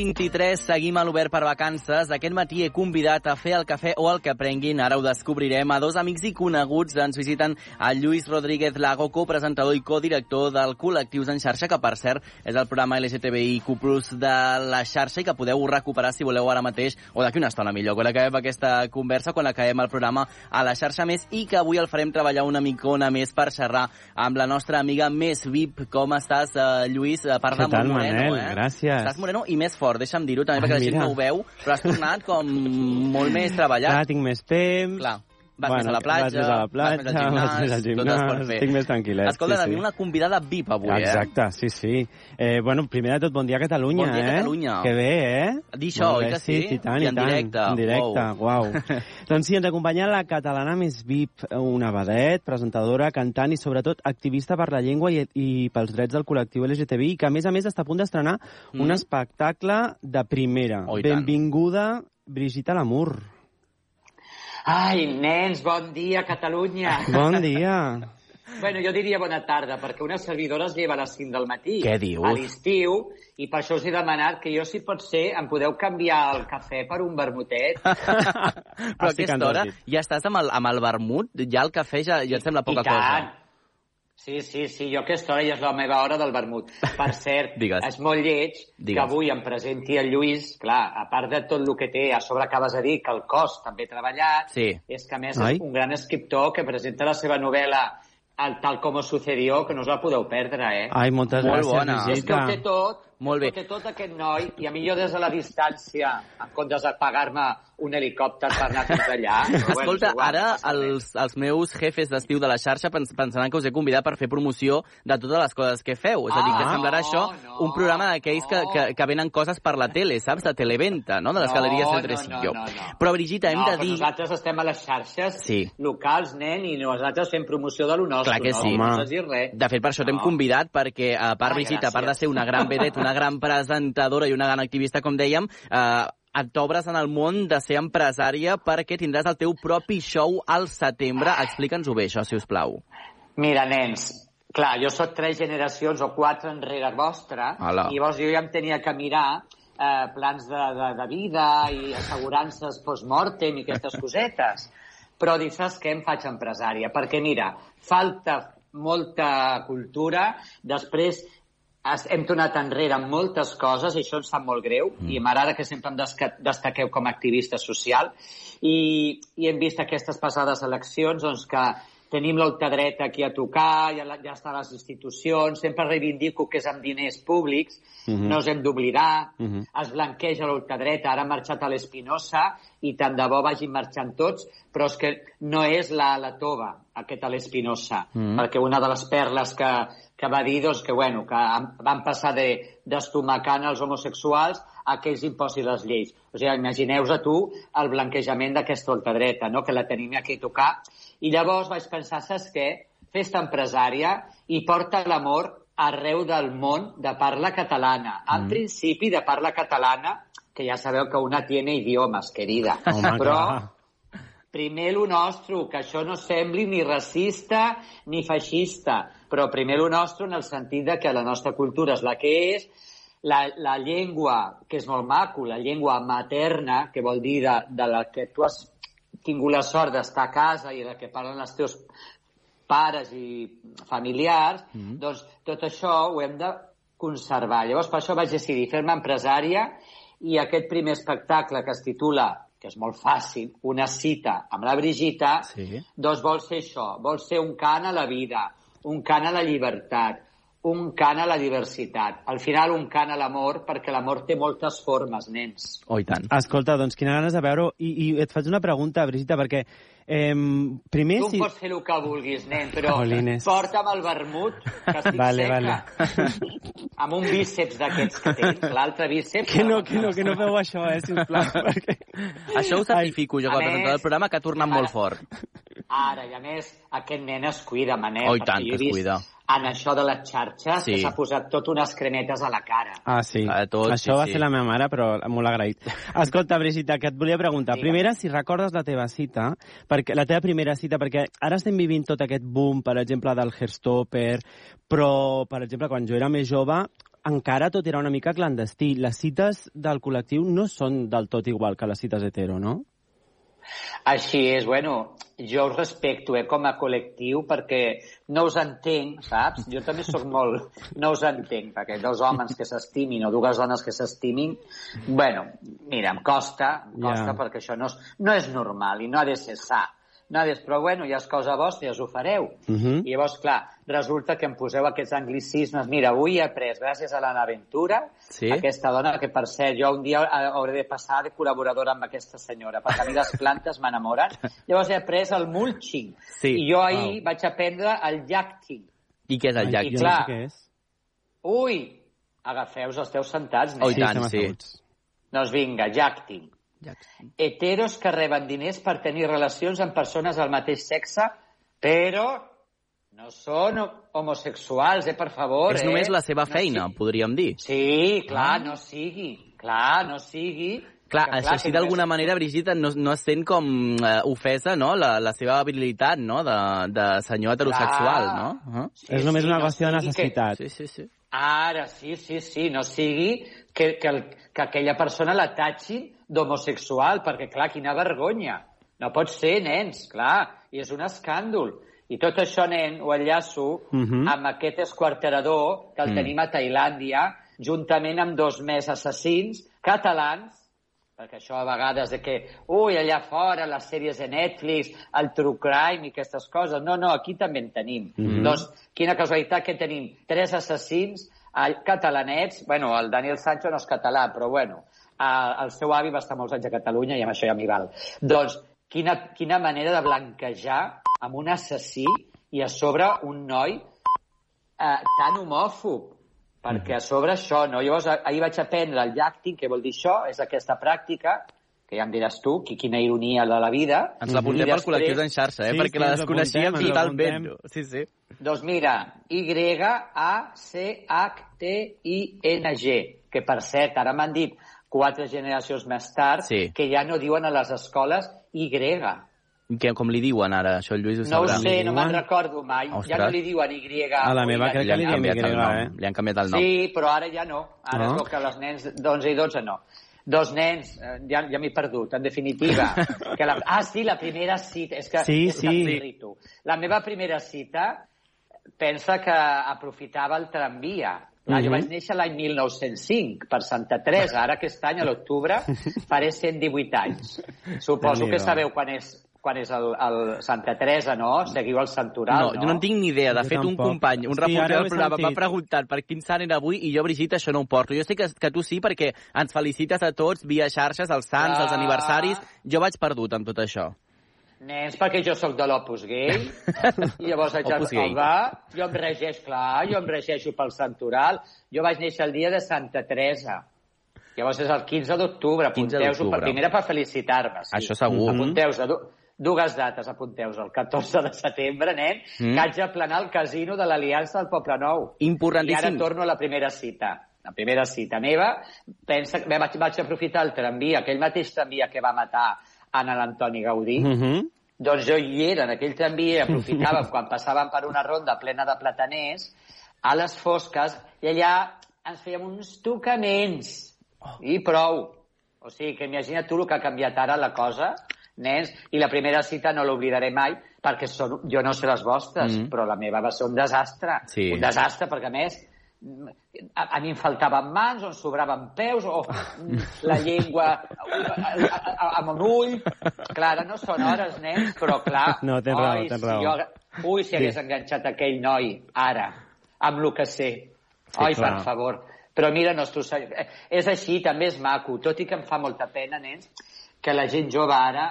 9.23, seguim a l'Obert per Vacances. Aquest matí he convidat a fer el cafè o el que prenguin, ara ho descobrirem. A dos amics i coneguts ens visiten el Lluís Rodríguez Lago, copresentador i codirector del Col·lectius en xarxa, que per cert és el programa LGTBIQ+, de la xarxa i que podeu recuperar si voleu ara mateix, o d'aquí una estona millor, quan acabem aquesta conversa, quan acabem el programa a la xarxa més i que avui el farem treballar una micona més per xerrar amb la nostra amiga més VIP. Com estàs, uh, Lluís? Parla
Què tal,
molt moreno,
Manel?
eh?
Gràcies.
Estàs moreno i més fort, deixa'm dir-ho també, perquè
Ai,
la gent
mira.
no ho veu, però has tornat com molt més treballat.
Clar, tinc més temps.
Clar. Vas més a la platja,
Vaig més (laughs) a la platja,
vas més al gimnàs,
més al
tot es
gimnàs, estic més tranquil·let.
Escolta,
sí,
tenim
sí.
una convidada VIP avui, eh?
Exacte, sí, sí. Eh, bueno, primer de tot, bon dia a Catalunya,
Bon dia,
eh?
Catalunya.
Que bé, eh?
Dir això, oi que sí?
I tant,
I en
tant.
directe.
En directe,
Uau.
uau. (laughs) doncs sí, ens acompanya la catalana més VIP, una vedet, presentadora, cantant i sobretot activista per la llengua i, i pels drets del col·lectiu LGTBI, que a més a més està a punt d'estrenar
Mm.
un espectacle de primera.
Oh.
Benvinguda, Brigitte Lamour.
Ai, nens, bon dia, Catalunya.
Bon dia. (laughs)
Bueno, jo diria bona tarda, perquè una servidora es lleva a les 5 del matí.
Què dius?
A l'estiu, i per això us he demanat que jo, si pot ser, em podeu canviar el cafè per un vermutet. (laughs)
Però a aquesta hora ja estàs amb el, amb el vermut, ja el cafè ja, ja et sembla poca
I tant.
cosa.
Sí, sí, sí, jo aquesta hora ja és la meva hora del vermut. Per (laughs) cert,
Digues.
és molt lleig
Digues.
que avui em presenti el Lluís, clar, a part de tot el que té, a sobre acabes de dir que el cos també ha treballat,
Sí.
és que a més
Ai.
és un gran escriptor que presenta la seva novel·la el tal com sucedió, que no us la podeu perdre, eh?
Ai, moltes
Molt
gràcies,
bona.
És que ho té tot,
Molt bé.
ho té tot aquest noi, i a mi jo des de la distància, en comptes de pagar-me un helicòpter per anar fins allà... (laughs)
Escolta,
igual,
ara
no
els, els meus jefes d'estiu de la xarxa pens pensaran que us he convidat per fer promoció de totes les coses que feu. És a dir, que
Ah,
semblarà
no,
això
no,
un programa d'aquells que, que, que venen coses per la tele, saps? De televenta, no? De les
No,
galeries
no,
del Tresillo.
no, no, no.
Però, Brigitte, hem
no,
de dir...
nosaltres estem a les xarxes
Sí.
locals, nen, i nosaltres fem promoció de lo nostre,
Clar que
no?
sí.
No has de dir res.
De fet, per això t'hem
No.
convidat, perquè a part, Brigitte, a part de ser una gran vedeta, una gran (laughs) presentadora i una gran activista, com dèiem, eh, et t'obres en el món de ser empresària perquè tindràs el teu propi show al setembre. Explica'ns-ho bé, això, si us plau.
Mira, nens, clar, jo sóc tres generacions o quatre enrere vostra,
Hola.
i llavors jo ja em tenia que mirar eh, plans de, de, de vida i assegurances post-mortem i aquestes (laughs) cosetes. Però dic, saps què? Em faig empresària. Perquè, mira, falta molta cultura, després es- hem tornat enrere en moltes coses i això ens sap molt greu mm. i m'agrada que sempre em destaqueu com a activista social i, i hem vist aquestes passades eleccions doncs, que tenim l'ultradreta aquí a tocar, ja, ja estan les institucions, sempre reivindico que és amb diners públics,
Mhm.
no ens hem d'oblidar,
Mhm.
es blanqueja l'ultradreta, ara ha marxat a l'Espinosa i tant de bo vagin marxant tots, però és que no és la, la tova, aquest a l'Espinosa,
Mhm.
perquè una de les perles que, que va dir doncs, que, bueno, que van passar de- d'estomacant els homosexuals a que ells imposin les lleis. O sigui, imagineu-vos a tu el blanquejament d'aquesta ultradreta, no? que la tenim aquí a tocar. I llavors vaig pensar, saps què? Fes-te empresària i porta l'amor arreu del món de parla catalana.
Mm.
principi, de parla catalana, que ja sabeu que una tiene idiomes, querida.
Home,
Però
clar.
primer lo nostre, que això no sembli ni racista ni feixista, però primer lo nostre en el sentit de que la nostra cultura és la que és, la, la llengua, que és molt maco, la llengua materna, que vol dir de, de la que tu has tingut la sort d'estar a casa i de la que parlen els teus pares i familiars,
Mm.
doncs tot això ho hem de conservar. Llavors, per això vaig decidir fer-me empresària i aquest primer espectacle que es titula, que és molt fàcil, una cita amb la Brigita,
Sí.
doncs vol ser això, vol ser un cant a la vida, un cant a la llibertat, un cant a la diversitat. Al final, un cant a l'amor, perquè l'amor té moltes formes, nens.
Oh, i tant.
Escolta, doncs quina ganes de veure-ho. I, I et faig una pregunta, Brigitte, perquè eh, primer...
Tu
si...
pots fer el que vulguis, nen, però
Jolines.
porta'm el vermut, que estic
Vale,
seca.
vale.
Amb un bíceps d'aquests que tens, l'altre bíceps...
Que no, que no, que no feu això, eh, sisplau, (laughs) perquè...
Això ho certifico jo com a
A
presentador del
més-
programa, que ha tornat molt fort.
Ara, i a més, aquest nen es cuida, Manel.
Oh, i tant, que es cuida.
En això de les xarxes,
Sí.
que s'ha posat tot unes cremetes a la cara.
Ah, sí.
A tot,
Això
sí,
va
sí.
fer la meva mare, però molt agraït. (laughs) Escolta, Brigitte, que et volia preguntar.
Digue'm.
Primera, si recordes la teva cita, perquè la teva primera cita, perquè ara estem vivint tot aquest boom, per exemple, del Herstopper, però, per exemple, quan jo era més jove, encara tot era una mica clandestí. Les cites del col·lectiu no són del tot igual que les cites hetero, no?
Així és, bueno, jo us respecto eh, com a col·lectiu perquè no us entenc, saps? Jo també sóc molt... No us entenc, perquè dos homes que s'estimin o dues dones que s'estimin, bueno, mira, em costa, em costa
Ja.
perquè això no és, no és normal i no ha de ser sa. No ser, però bueno, ja és cosa vostra, ja us ho fareu.
Uh -huh.
I llavors, clar, resulta que em poseu aquests anglicismes. Mira, avui he après, gràcies a l'Anna Ventura,
Sí?
aquesta dona, que per cert, jo un dia hauré de passar de col·laboradora amb aquesta senyora, perquè a mi les plantes m'enamoren. (laughs) Llavors he après el mulching.
Sí.
I jo ahir vaig aprendre el jacting.
I què és el llac?
I
jo
clar.
no sé què és.
Ui, agafeu-vos, esteu sentats,
Oh, i
nens.
tant, sí.
Doncs vinga, jacting. Heteros que reben diners per tenir relacions amb persones del mateix sexe, però no són homosexuals, eh, per favor.
És
eh?
només la seva
No
feina,
sigui-
podríem dir.
Sí, clar, no sigui. Clar, no sigui.
Clar,
Que, clar, que
d'alguna manera, Brigitte, no, no es sent com uh, ofesa, no?, la, la seva habilitat, no?, de, de senyor heterosexual,
Clar.
no? Uh -huh.
Sí, És només sí, una no qüestió de sigui que-
necessitat.
Sí, sí, sí.
Ara, sí, sí, sí, no sigui que, que, el, que aquella persona la tatxin d'homosexual, perquè, clar, quina vergonya. No pot ser, nens, clar, i és un escàndol. I tot això, nen, ho enllaço
Mhm.
amb aquest esquarterador que el
Mm.
tenim a Tailàndia, juntament amb dos més assassins catalans, perquè això a vegades de que, ui, allà fora, les sèries de Netflix, el true crime i aquestes coses. No, no, aquí també en tenim.
Mhm.
Doncs, quina casualitat que tenim tres assassins eh, catalanets, bueno, el Daniel Sancho no és català, però bueno, eh, el seu avi va estar molts anys a Catalunya i amb això ja m'hi val. Doncs, quina, quina manera de blanquejar amb un assassí i a sobre un noi eh, tan homòfob, perquè a sobre això, no? Llavors, ah- ahir vaig aprendre el yachting, què vol dir això? És aquesta pràctica, que ja em diràs tu, qui, quina ironia de la vida.
Ens l'apuntem
I
per col·lectius en xarxa, eh?
Sí,
perquè
sí,
la desconeixíem totalment. Sí, sí.
Doncs mira, Y-A-C-H-T-I-N-G, que per cert, ara m'han dit quatre generacions més tard
Sí.
que ja no diuen a les escoles Y.
Que, com li diuen ara, això el Lluís ho
No ho
sabrà.
sé, no me'n recordo mai. Ja
Ostres.
no li diuen Y.
A la meva crec que li
el
Y, eh?
Li han canviat el nom.
Sí, però ara ja no. Ara
No?
és que les nens d'11 i 12 no. Dos nens, eh, ja, ja m'he perdut, en definitiva. (laughs) que la, ah, sí, la primera cita. És que,
Sí,
és que
sí.
m'irrito. La meva primera cita pensa que aprofitava el tramvia. Clar, Jo
Mhm.
vaig néixer l'any 1905, per Santa Teresa. Ara aquest any, a l'octubre, faré 118 anys. Suposo que sabeu quan és quan és el, el Santa Teresa, no? Seguiu el santoral,
No,
no?
jo no en tinc ni idea. De
Jo
fet, un
tampoc.
company, un
Sí,
reporter del programa m'ha preguntat per quin sant era avui i jo, Brigitte, això no ho porto. Jo sé que, que tu sí, perquè ens felicites a tots via xarxes, els sants, els
Ah.
aniversaris. Jo vaig perdut amb tot això.
Nens, perquè jo sóc de l'Opus Gay, i (laughs) llavors de
Gay.
va, jo em regeix, clar, jo em regeixo pel santoral. Jo vaig néixer el dia de Santa Teresa. Llavors és el 15 d'octubre,
15
apunteu-ho, per, primera per felicitar-me. Sí.
Això segur.
Apunteu-vos, du dues dates, apunteu-vos. El 14 de setembre, nen,
Mm.
que haig de planar el casino de l'Aliança del Poble Nou. I ara
Importantíssim.
torno a la primera cita. La primera cita meva, pensa vaig, vaig aprofitar el tramvia, aquell mateix tramvia que va matar Anna l'Antoni Gaudí,
Mhm.
doncs jo hi era, en aquell tramvia, i aprofitàvem (laughs) quan passàvem per una ronda plena de plataners, a les fosques, i allà ens fèiem uns tocaments. I prou. O sigui, que imagina tu el que ha canviat ara la cosa, nens, i la primera cita no l'oblidaré mai, perquè són, jo no sé les vostres,
Mm.
però la meva va ser un desastre.
Sí.
Un desastre, perquè a més a, a mi em faltaven mans, o em sobraven peus, o la llengua amb un ull. Clar, no són hores, nens, però clar...
No, tens raó,
oi,
tens
si
raó.
Jo, ui, si
Sí.
hagués enganxat aquell noi, ara, amb el que sé.
Sí,
Oi,
clar.
per favor. Però mira, nostre, eh, és així, també és maco, tot i que em fa molta pena, nens, que la gent jove ara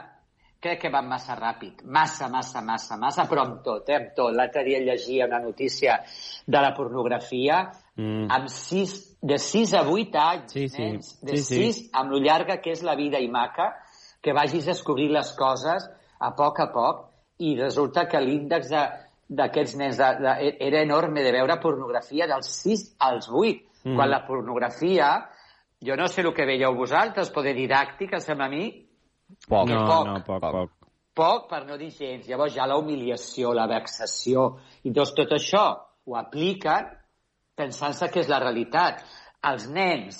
crec que van massa ràpid. Massa, massa, massa, massa, però amb tot, eh, amb tot. L'altre dia llegia una notícia de la pornografia
Mm.
amb sis, de 6 a 8 anys,
Sí, sí.
nens, de
Sí, sí.
6, amb lo llarga que és la vida i maca, que vagis descobrint les coses a poc a poc i resulta que l'índex de- d'aquests nens de, de, era enorme de veure pornografia dels 6 als 8,
Mm.
quan la pornografia, jo no sé el que veieu vosaltres, però de didàctica, sembla a mi,
Poc.
No,
poc.
no, poc, poc.
poc per no dir gens. Llavors ja la humiliació, la vexació, i doncs tot això ho apliquen pensant-se que és la realitat. Els nens,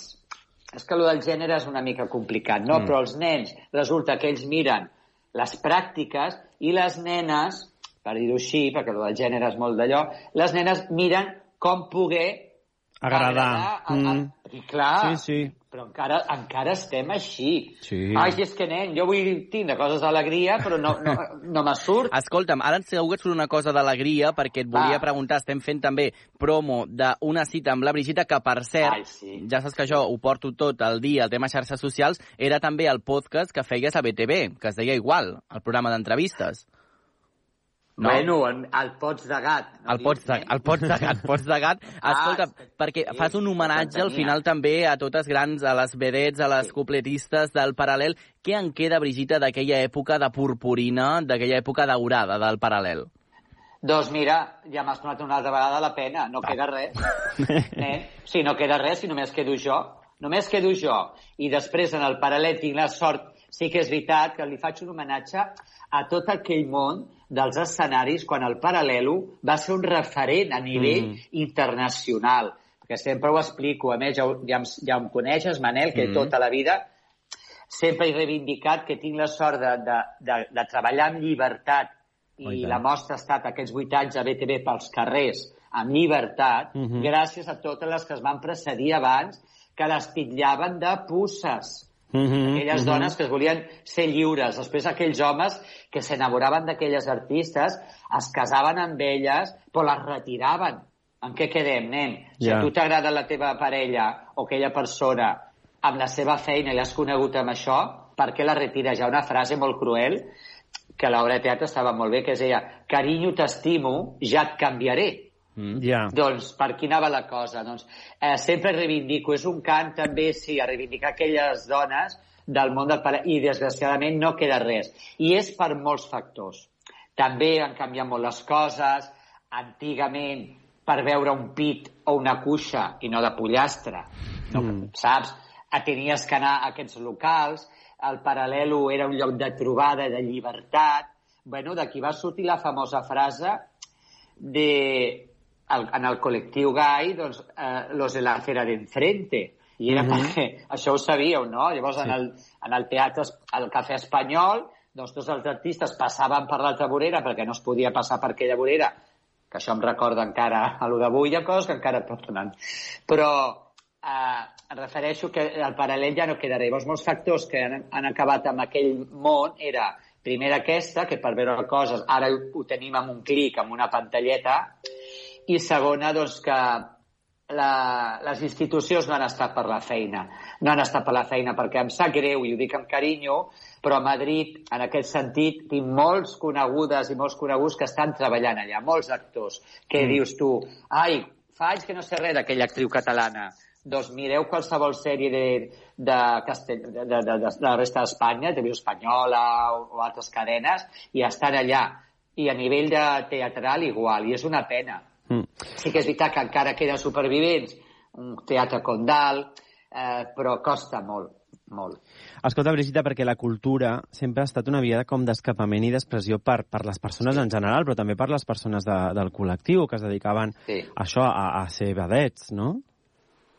és que allò del gènere és una mica complicat, no?
Mm.
Però els nens, resulta que ells miren les pràctiques i les nenes, per dir-ho així, perquè allò del gènere és molt d'allò, les nenes miren com poder
Agradar.
a, a,
Mm.
I clar,
Sí, sí.
Però encara, encara estem així.
Sí.
Ai, és que, nen, jo vull tindre coses d'alegria, però no, no, (laughs) no me surt.
Escolta'm, ara segur que et surt una cosa d'alegria, perquè et volia
Va.
preguntar, estem fent també promo d'una cita amb la Brigitte, que per cert,
Ai, sí.
ja saps que jo ho porto tot el dia, el tema xarxes socials, era també el podcast que feies a BTV, que es deia igual, el programa d'entrevistes. No?
Bueno, en- el pots de gat. No
El pots de, el pots de gat, pots de gat. (laughs)
Ah,
Escolta,
que-
perquè
sí,
fas un homenatge al final també a totes grans, a les vedets, a les cupletistes del Paral·lel. Què en queda, Brigitte, d'aquella època de purpurina, d'aquella època daurada del Paral·lel?
Doncs mira, ja m'has donat una altra vegada la pena. No queda res. (laughs) eh? Si no queda res, si només quedo jo. Només quedo jo. I després, en el paral·lel, tinc la sort, sí que és veritat, que li faig un homenatge a tot aquell món dels escenaris quan el Paral·lelo va ser un referent a nivell mm. internacional. Perquè sempre ho explico, a més ja, ja, em, ja em coneixes, Manel, que mm. tota la vida sempre he reivindicat que tinc la sort de, de, de, de treballar amb llibertat i oh, la mostra ha estat aquests vuit anys a BTV pels carrers amb llibertat, mm -hmm. gràcies a totes les que es van precedir abans, que les titllaven de pusses. Mm -hmm, aquelles mm -hmm. dones que es volien ser lliures. Després aquells homes que s'enamoraven d'aquelles artistes es casaven amb elles, però les retiraven. En què quedem, nen? Yeah. Si a tu t'agrada la teva parella o aquella persona amb la seva feina i l'has conegut amb això, per què la retires? Hi ha una frase molt cruel que a l'obra de teatre estava molt bé, que es deia carinyo, t'estimo, ja et canviaré.
Mm, yeah.
Doncs per qui anava la cosa? Doncs eh, sempre reivindico, és un cant també, sí, a reivindicar aquelles dones del món del pare... i desgraciadament no queda res. I és per molts factors. També han canviat molt les coses. Antigament, per veure un pit o una cuixa i no de pollastre, no, mm. saps? tenies que anar a aquests locals, el Paral·lelo era un lloc de trobada, de llibertat. bueno, d'aquí va sortir la famosa frase de, el, en el col·lectiu gai, doncs, eh, los de la acera d'enfrente. I era uh -huh. perquè, (laughs) això ho sabíeu, no? Llavors, sí. en, el, en el teatre, al Cafè Espanyol, doncs tots els artistes passaven per l'altra vorera perquè no es podia passar per aquella vorera, que això em recorda encara a lo d'avui, a coses que encara tornen. Però eh, em refereixo que el paral·lel ja no quedarà. Llavors, molts factors que han, han acabat amb aquell món era, primer aquesta, que per veure coses ara ho tenim amb un clic, amb una pantalleta, i segona, doncs, que la, les institucions no han estat per la feina. No han estat per la feina perquè em sap greu, i ho dic amb carinyo, però a Madrid, en aquest sentit, tinc molts conegudes i molts coneguts que estan treballant allà, molts actors, que mm. dius tu, ai, fa anys que no sé res d'aquella actriu catalana, doncs mireu qualsevol sèrie de, de, Castell, de, de, de, de la resta d'Espanya, TV Espanyola o, o altres cadenes, i estan allà. I a nivell de teatral igual, i és una pena. Mm. Sí que és veritat que encara queden supervivents, un teatre Condal, eh, però costa molt, molt.
Escolta, Brigitte, perquè la cultura sempre ha estat una via com d'escapament i d'expressió per, per les persones sí. en general, però també per les persones de, del col·lectiu que es dedicaven sí. a això, a, a ser vedets, no?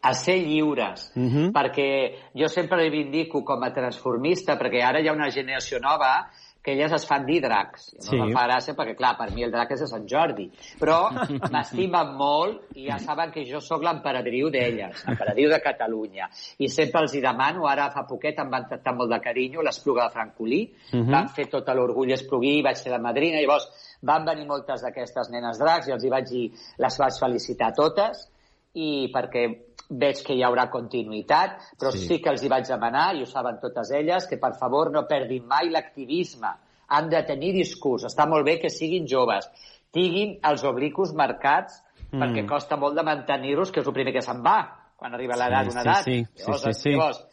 a ser lliures, uh
Mhm.
-huh. perquè jo sempre reivindico com a transformista, perquè ara hi ha una generació nova que elles es fan dir dracs. No
Sí.
em fa gràcia perquè, clar, per mi el drac és de Sant Jordi. Però (laughs) m'estimen molt i ja saben que jo sóc l'emperadriu d'elles, l'emperadriu de Catalunya. I sempre els hi demano, ara fa poquet em van tractar molt de carinyo, l'Espluga de Francolí,
Mhm.
van fer tot l'orgull esplugui, vaig ser la madrina, llavors van venir moltes d'aquestes nenes dracs i els hi vaig dir, les vaig felicitar totes, i perquè veig que hi haurà continuïtat, però
Sí.
sí. que els hi vaig demanar, i ho saben totes elles, que per favor no perdin mai l'activisme. Han de tenir discurs. Està molt bé que siguin joves. Tinguin els oblics marcats,
mm.
perquè costa molt de mantenir-los, que és el primer que se'n va quan arriba l'edat,
Sí,
una
sí,
edat.
sí. Sí,
Llavors,
sí, sí.
llavors,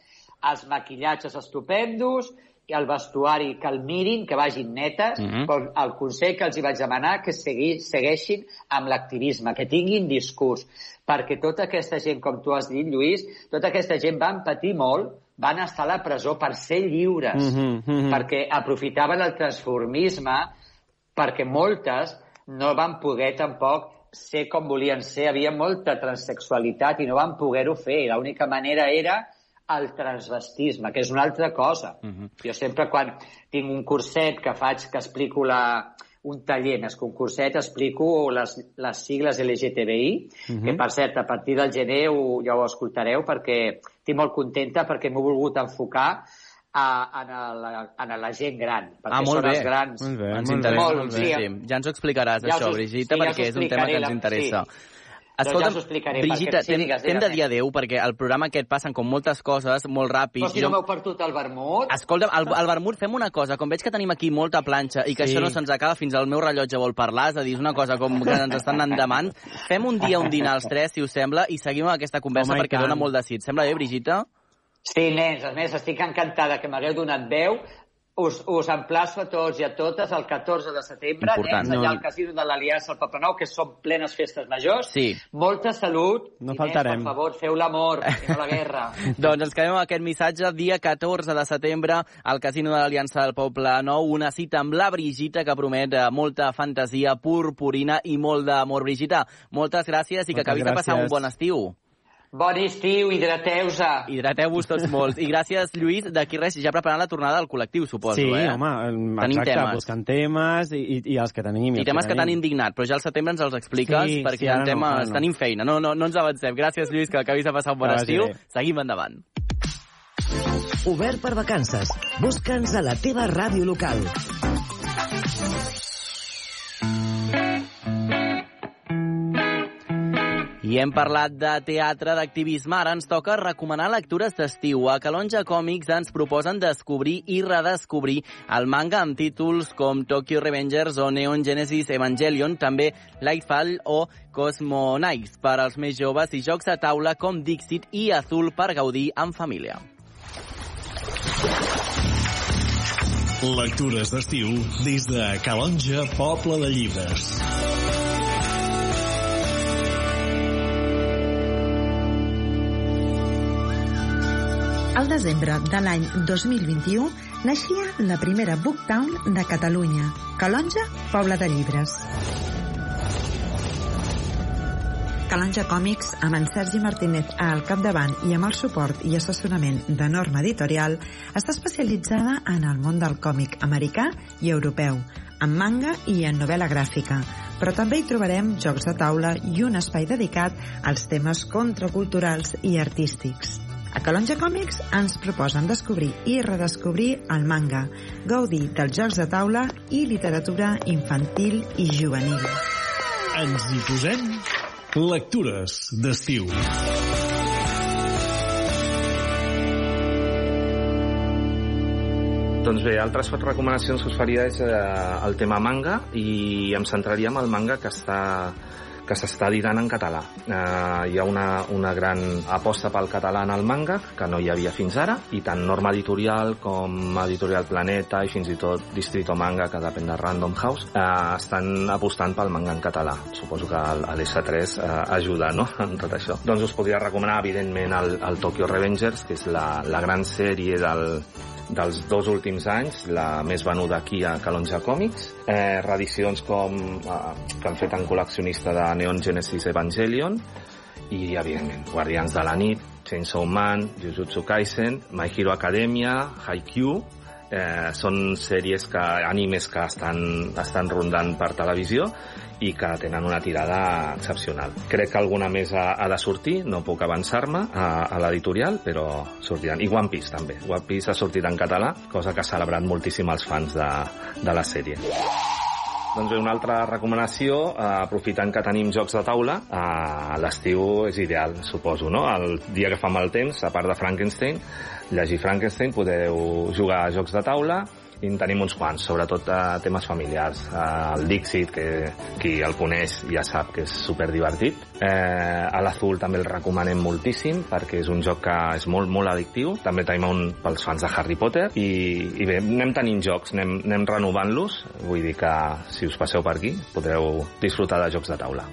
els maquillatges estupendos, i el vestuari que el mirin, que vagin netes,
Mhm.
però el consell que els hi vaig demanar que segui, segueixin amb l'activisme, que tinguin discurs, perquè tota aquesta gent, com tu has dit, Lluís, tota aquesta gent van patir molt, van estar a la presó per ser lliures,
Mhm, mhm.
perquè aprofitaven el transformisme, perquè moltes no van poder tampoc ser com volien ser, havia molta transexualitat i no van poder-ho fer, l'única manera era el transvestisme, que és una altra cosa.
Mhm.
Jo sempre quan tinc un curset que faig, que explico la, un taller, més que un curset, explico les, les sigles LGTBI,
Mhm.
que per cert, a partir del gener ho, ja ho escoltareu perquè estic molt contenta perquè m'he volgut enfocar a, en, la, en la gent gran, perquè
Ah, molt
són
bé.
els grans.
Molt bé,
Ens
molt
interessa
Molt,
moltíssim. Ja ens ho explicaràs,
Ja us
això,
ho-
Brigitte,
sí, ja us
perquè
ho
és un tema que ens
la-
interessa.
sí. Doncs ja perquè- sí,
t'hem
digues,
t'hem de dir adeu, perquè el programa aquest passen com moltes coses, molt ràpid.
Però si no m'heu perdut el vermut...
Escolta'm, al, al vermut fem una cosa, com veig que tenim aquí molta planxa i que
Sí.
això no se'ns acaba fins al meu rellotge vol parlar, és a dir, és una cosa com que ens estan endavant, fem un dia un dinar als tres, si us sembla, i seguim amb aquesta conversa
Home, i
perquè dona molt de sit. Sembla bé, Brigitte?
Sí, nens, a més, estic encantada que m'hagueu donat veu. Us, us emplaço a tots i a totes el 14 de setembre,
Important.
nens, allà
No.
al Casino de l'Aliança al Poble Nou, que són plenes festes majors.
Sí.
Molta salut.
No
i
faltarem.
Nens, per favor, feu l'amor i no la guerra. (laughs)
doncs ens quedem amb aquest missatge. Dia 14 de setembre, al Casino de l'Aliança del Poble Nou, una cita amb la Brigita que promet eh, molta fantasia purpurina i molt d'amor. Brigita, moltes gràcies i que
Moltes
acabis de passar un
gràcies.
bon estiu.
Bon estiu, hidrateu-se.
Hidrateu-vos tots molt. I gràcies, Lluís. D'aquí res, ja preparant la tornada del col·lectiu, suposo,
sí,
eh?
home,
Tenim
exacte,
temes.
buscant temes i, i, i els que tenim.
I
els
temes que t'han indignat, però ja al setembre ens els expliques
Sí,
perquè
sí, ara no,
temes...
ara no.
Tenim feina, no, no, no ens avancem. Gràcies, Lluís, que acabis de passar un bon
vagi
estiu.
bé.
Seguim endavant.
Obert per vacances. Busca'ns a la teva ràdio local.
I hem parlat de teatre, d'activisme, ara ens toca recomanar lectures d'estiu. A Calonja Còmics ens proposen descobrir i redescobrir el manga amb títols com Tokyo Revengers o Neon Genesis Evangelion, també Lightfall o Cosmo Knights per als més joves i jocs de taula com Dixit i Azul per gaudir en família.
Lectures d'estiu des de Calonja, Poble de Llibres.
Al desembre de l'any 2021 naixia la primera Booktown de Catalunya, Calonja, Poble de Llibres. Calonja Còmics, amb en Sergi Martínez al capdavant i amb el suport i assessorament de Norma Editorial, està especialitzada en el món del còmic americà i europeu, en manga i en novel·la gràfica, però també hi trobarem jocs de taula i un espai dedicat als temes contraculturals i artístics. A Calonja Còmics ens proposen descobrir i redescobrir el manga, gaudir dels jocs de taula i literatura infantil i juvenil.
Ens hi posem lectures d'estiu.
Doncs bé, altres recomanacions que us faria és eh, el tema manga i em centraria en el manga que està que s'està editant en català. Eh, hi ha una, una gran aposta pel català en el manga, que no hi havia fins ara, i tant Norma Editorial com Editorial Planeta i fins i tot Distrito Manga, que depèn de Random House, eh, estan apostant pel manga en català. Suposo que el- l'S3 eh, ajuda no? en tot això. Doncs us podria recomanar, evidentment, el, el Tokyo Revengers, que és la, la gran sèrie del, dels dos últims anys, la més venuda aquí a Calonja Còmics, eh, reedicions com, eh, que han fet en col·leccionista de Neon Genesis Evangelion, i, evidentment, Guardians de la Nit, Chainsaw Man, Jujutsu Kaisen, My Hero Academia, Haikyuu, eh, són sèries que, animes que estan, estan rondant per televisió i que tenen una tirada excepcional. Crec que alguna més ha, ha de sortir, no puc avançar-me a, a l'editorial, però sortiran. I One Piece també. One Piece ha sortit en català, cosa que ha celebrat moltíssim els fans de, de la sèrie. Doncs bé, una altra recomanació, eh, aprofitant que tenim jocs de taula, eh, l'estiu és ideal, suposo, no? El dia que fa mal temps, a part de Frankenstein, llegir Frankenstein, podeu jugar a jocs de taula, i en tenim uns quants, sobretot a temes familiars. Eh, el Dixit, que qui el coneix ja sap que és super divertit. Eh, a l'Azul també el recomanem moltíssim perquè és un joc que és molt, molt addictiu. També tenim un pels fans de Harry Potter i, i bé, anem tenint jocs, anem, anem renovant-los. Vull dir que si us passeu per aquí podreu disfrutar de jocs de taula.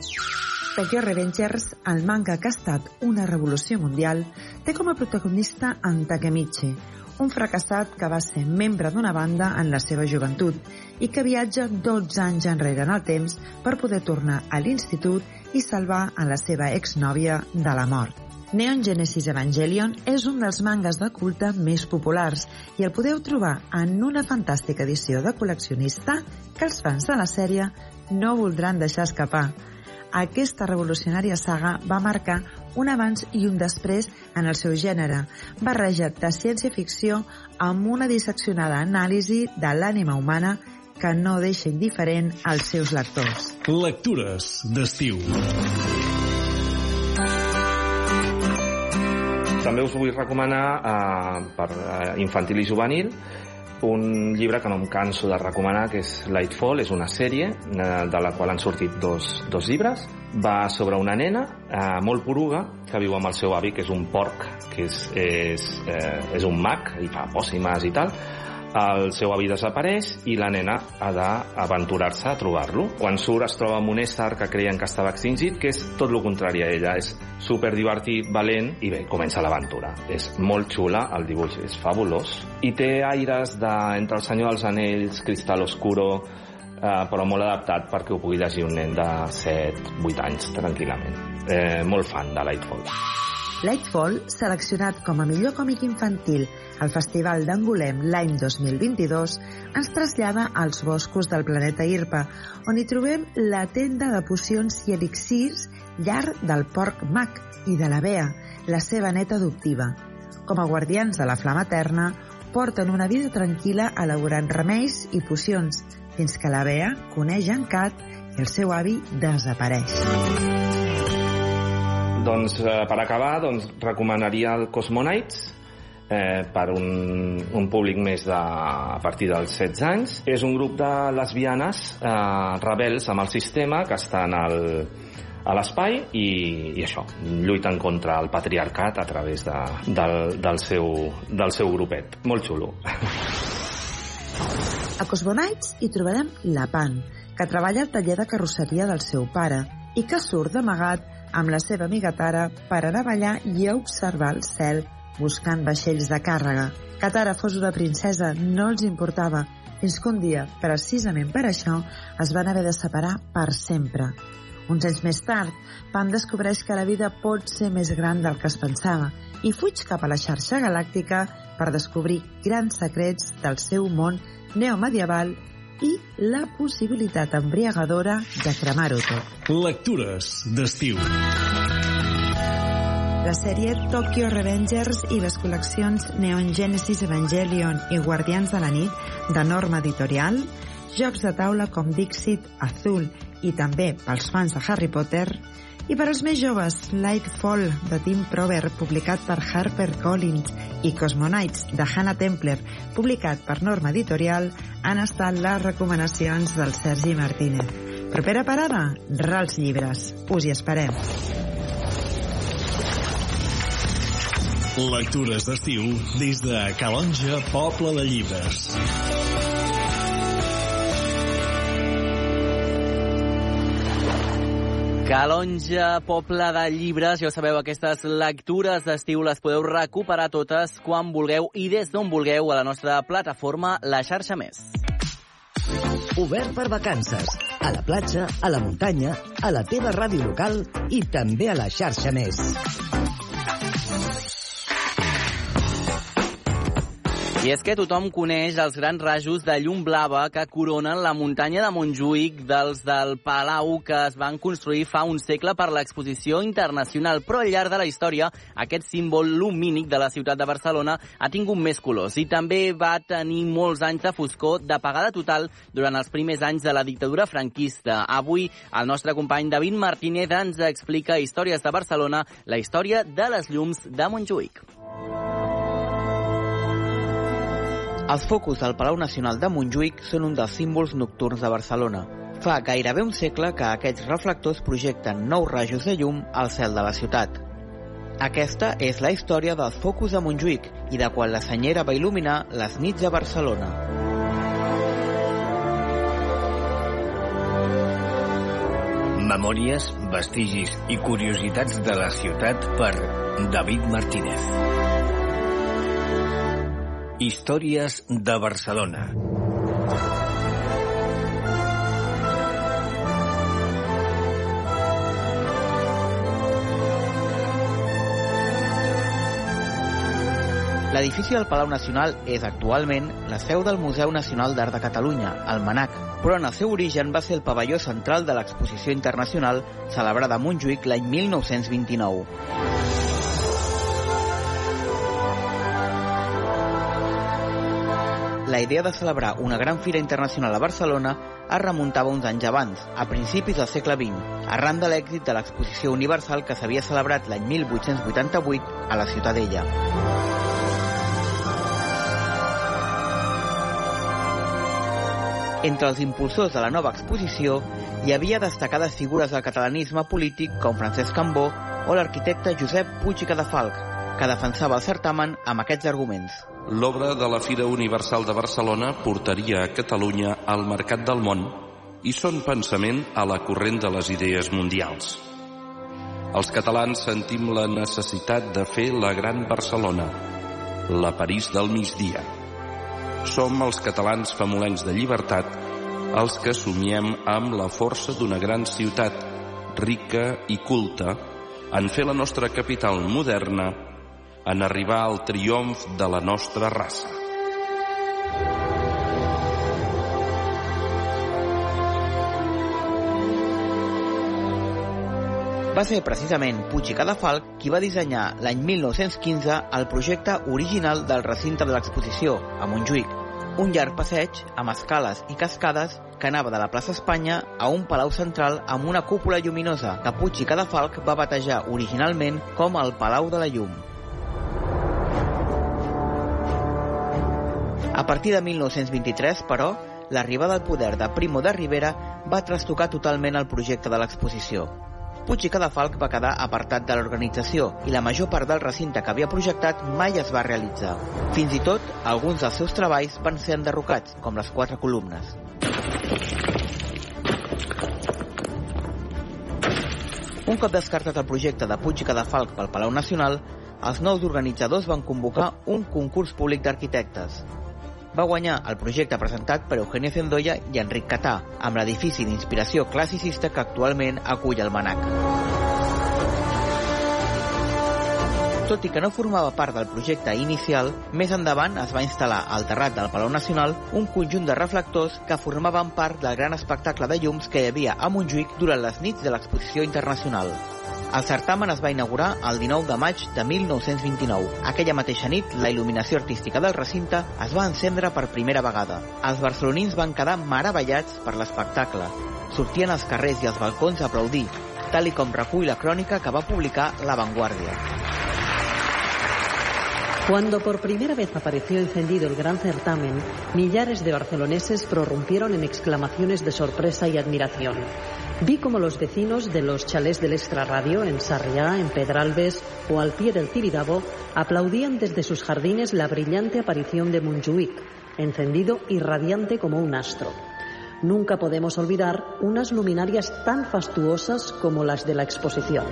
Tokyo Revengers, el manga que ha estat una revolució mundial, té com a protagonista en Takemichi, un fracassat que va ser membre d'una banda en la seva joventut i que viatja 12 anys enrere en el temps per poder tornar a l'institut i salvar a la seva exnòvia de la mort. Neon Genesis Evangelion és un dels mangas de culte més populars i el podeu trobar en una fantàstica edició de col·leccionista que els fans de la sèrie no voldran deixar escapar. Aquesta revolucionària saga va marcar un abans i un després en el seu gènere, barrejat de ciència-ficció amb una disseccionada anàlisi de l'ànima humana que no deixa indiferent als seus lectors.
Lectures d'estiu.
També us vull recomanar eh, per eh, infantil i juvenil un llibre que no em canso de recomanar, que és Lightfall, és una sèrie eh, de la qual han sortit dos, dos llibres. Va sobre una nena eh, molt poruga que viu amb el seu avi, que és un porc, que és, és, eh, és un mag i fa pòssimes i tal, el seu avi desapareix i la nena ha d'aventurar-se a trobar-lo. Quan surt es troba amb un ésser que creien que estava extingit, que és tot el contrari a ella. És super divertit, valent i bé, comença l'aventura. És molt xula, el dibuix és fabulós i té aires de, entre el Senyor dels Anells, Cristal Oscuro, eh, però molt adaptat perquè ho pugui llegir un nen de 7-8 anys tranquil·lament. Eh, molt fan de Lightfall.
Lightfall, seleccionat com a millor còmic infantil al Festival d'Angolem l'any 2022, ens trasllada als boscos del planeta Irpa, on hi trobem la tenda de pocions i elixirs llar del porc Mac i de la Bea, la seva neta adoptiva. Com a guardians de la flama eterna, porten una vida tranquil·la elaborant remeis i pocions, fins que la Bea coneix en Cat i el seu avi desapareix.
Doncs eh, per acabar, doncs, recomanaria el Cosmonites, eh, per un, un públic més de, a partir dels 16 anys. És un grup de lesbianes eh, rebels amb el sistema que estan al, a l'espai i, i això, lluiten contra el patriarcat a través de, del, del, seu, del seu grupet. Molt xulo. (laughs)
A Cosmonites hi trobarem la Pan, que treballa al taller de carrosseria del seu pare i que surt d'amagat amb la seva amiga Tara per anar a ballar i a observar el cel buscant vaixells de càrrega. Que Tara fos una princesa no els importava, fins que un dia, precisament per això, es van haver de separar per sempre. Uns anys més tard, Pan descobreix que la vida pot ser més gran del que es pensava i fuig cap a la xarxa galàctica per descobrir grans secrets del seu món neomedieval i la possibilitat embriagadora de cremar-ho tot.
Lectures d'estiu.
La sèrie Tokyo Revengers i les col·leccions Neon Genesis Evangelion i Guardians de la Nit de Norma Editorial, jocs de taula com Dixit, Azul i també pels fans de Harry Potter, i per als més joves, Lightfall, de Tim Prover, publicat per HarperCollins, i Cosmonites, de Hannah Templer, publicat per Norma Editorial, han estat les recomanacions del Sergi Martínez. Propera parada? Rals Llibres. Us hi esperem.
Lectures d'estiu des de Calonja, Poble de Llibres.
Calonja, poble de llibres, ja ho sabeu, aquestes lectures d'estiu les podeu recuperar totes quan vulgueu i des d'on vulgueu a la nostra plataforma La Xarxa Més.
Obert per vacances. A la platja, a la muntanya, a la teva ràdio local i també a la xarxa més.
I és que tothom coneix els grans rajos de llum blava que coronen la muntanya de Montjuïc dels del Palau que es van construir fa un segle per l'exposició internacional. Però al llarg de la història, aquest símbol lumínic de la ciutat de Barcelona ha tingut més colors i també va tenir molts anys de foscor d'apagada total durant els primers anys de la dictadura franquista. Avui, el nostre company David Martínez ens explica Històries de Barcelona, la història de les llums de Montjuïc.
Els focus del Palau Nacional de Montjuïc són un dels símbols nocturns de Barcelona. Fa gairebé un segle que aquests reflectors projecten nous rajos de llum al cel de la ciutat. Aquesta és la història dels focus de Montjuïc i de quan la senyera va il·luminar les nits de Barcelona.
Memòries, vestigis i curiositats de la ciutat per David Martínez. Històries de Barcelona.
L'edifici del Palau Nacional és actualment la seu del Museu Nacional d'Art de Catalunya, el MANAC, però en el seu origen va ser el pavelló central de l'exposició internacional celebrada a Montjuïc l'any 1929. La idea de celebrar una gran fira internacional a Barcelona es remuntava uns anys abans, a principis del segle XX, arran de l'èxit de l'exposició universal que s'havia celebrat l'any 1888 a la Ciutadella. Entre els impulsors de la nova exposició hi havia destacades figures del catalanisme polític com Francesc Cambó o l'arquitecte Josep Puig i Cadafalc, que defensava el certamen amb aquests arguments.
L'obra de la Fira Universal de Barcelona portaria a Catalunya al mercat del món i són pensament a la corrent de les idees mundials. Els catalans sentim la necessitat de fer la gran Barcelona, la París del migdia. Som els catalans famolencs de llibertat els que somiem amb la força d'una gran ciutat rica i culta en fer la nostra capital moderna en arribar al triomf de la nostra raça.
Va ser precisament Puig i Cadafalc qui va dissenyar l'any 1915 el projecte original del recinte de l'exposició, a Montjuïc, un llarg passeig amb escales i cascades que anava de la plaça Espanya a un palau central amb una cúpula lluminosa que Puig i Cadafalc va batejar originalment com el Palau de la Llum. A partir de 1923, però, l'arribada al poder de Primo de Rivera va trastocar totalment el projecte de l'exposició. Puig i Cadafalc va quedar apartat de l'organització i la major part del recinte que havia projectat mai es va realitzar. Fins i tot, alguns dels seus treballs van ser enderrocats, com les quatre columnes. Un cop descartat el projecte de Puig i Cadafalc pel Palau Nacional, els nous organitzadors van convocar un concurs públic d'arquitectes. Va guanyar el projecte presentat per Eugenio Zendoya i Enric Catà, amb l'edifici d'inspiració classicista que actualment acull el Manac. Tot i que no formava part del projecte inicial, més endavant es va instal·lar al terrat del Palau Nacional un conjunt de reflectors que formaven part del gran espectacle de llums que hi havia a Montjuïc durant les nits de l'exposició internacional. El certamen es va inaugurar el 19 de maig de 1929. Aquella mateixa nit, la il·luminació artística del recinte es va encendre per primera vegada. Els barcelonins van quedar meravellats per l'espectacle. Sortien als carrers i als balcons a aplaudir, tal i com recull la crònica que va publicar La Vanguardia.
Cuando por primera vez apareció encendido el gran certamen, millares de barceloneses prorrumpieron en exclamaciones de sorpresa y admiración. Vi como los vecinos de los chalés del Extraradio en Sarriá, en Pedralbes o al pie del Tibidabo aplaudían desde sus jardines la brillante aparición de Montjuïc, encendido y radiante como un astro. Nunca podemos olvidar unas luminarias tan fastuosas como las de la exposición.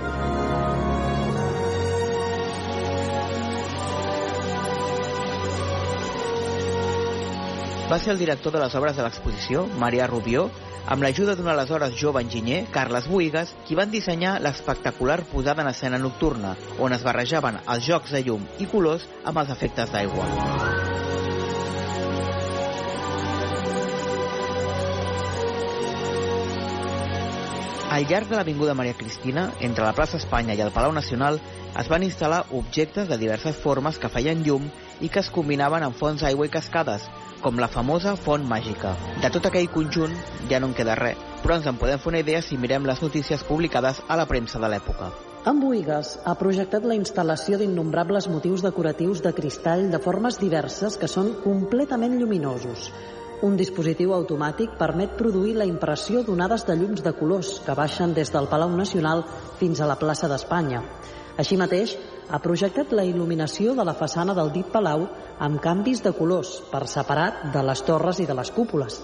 Va ser el director de les obres de l'exposició, Marià Rubió, amb l'ajuda d'un aleshores jove enginyer, Carles Buigas, qui van dissenyar l'espectacular posada en escena nocturna, on es barrejaven els jocs de llum i colors amb els efectes d'aigua. Al llarg de l'Avinguda Maria Cristina, entre la plaça Espanya i el Palau Nacional, es van instal·lar objectes de diverses formes que feien llum i que es combinaven amb fonts d'aigua i cascades, com la famosa font màgica. De tot aquell conjunt ja no en queda res, però ens en podem fer una idea si mirem les notícies publicades a la premsa de l'època.
En Boigas ha projectat la instal·lació d'innombrables motius decoratius de cristall de formes diverses que són completament lluminosos. Un dispositiu automàtic permet produir la impressió d'onades de llums de colors que baixen des del Palau Nacional fins a la plaça d'Espanya. Així mateix, ha projectat la il·luminació de la façana del dit palau amb canvis de colors per separat de les torres i de les cúpules.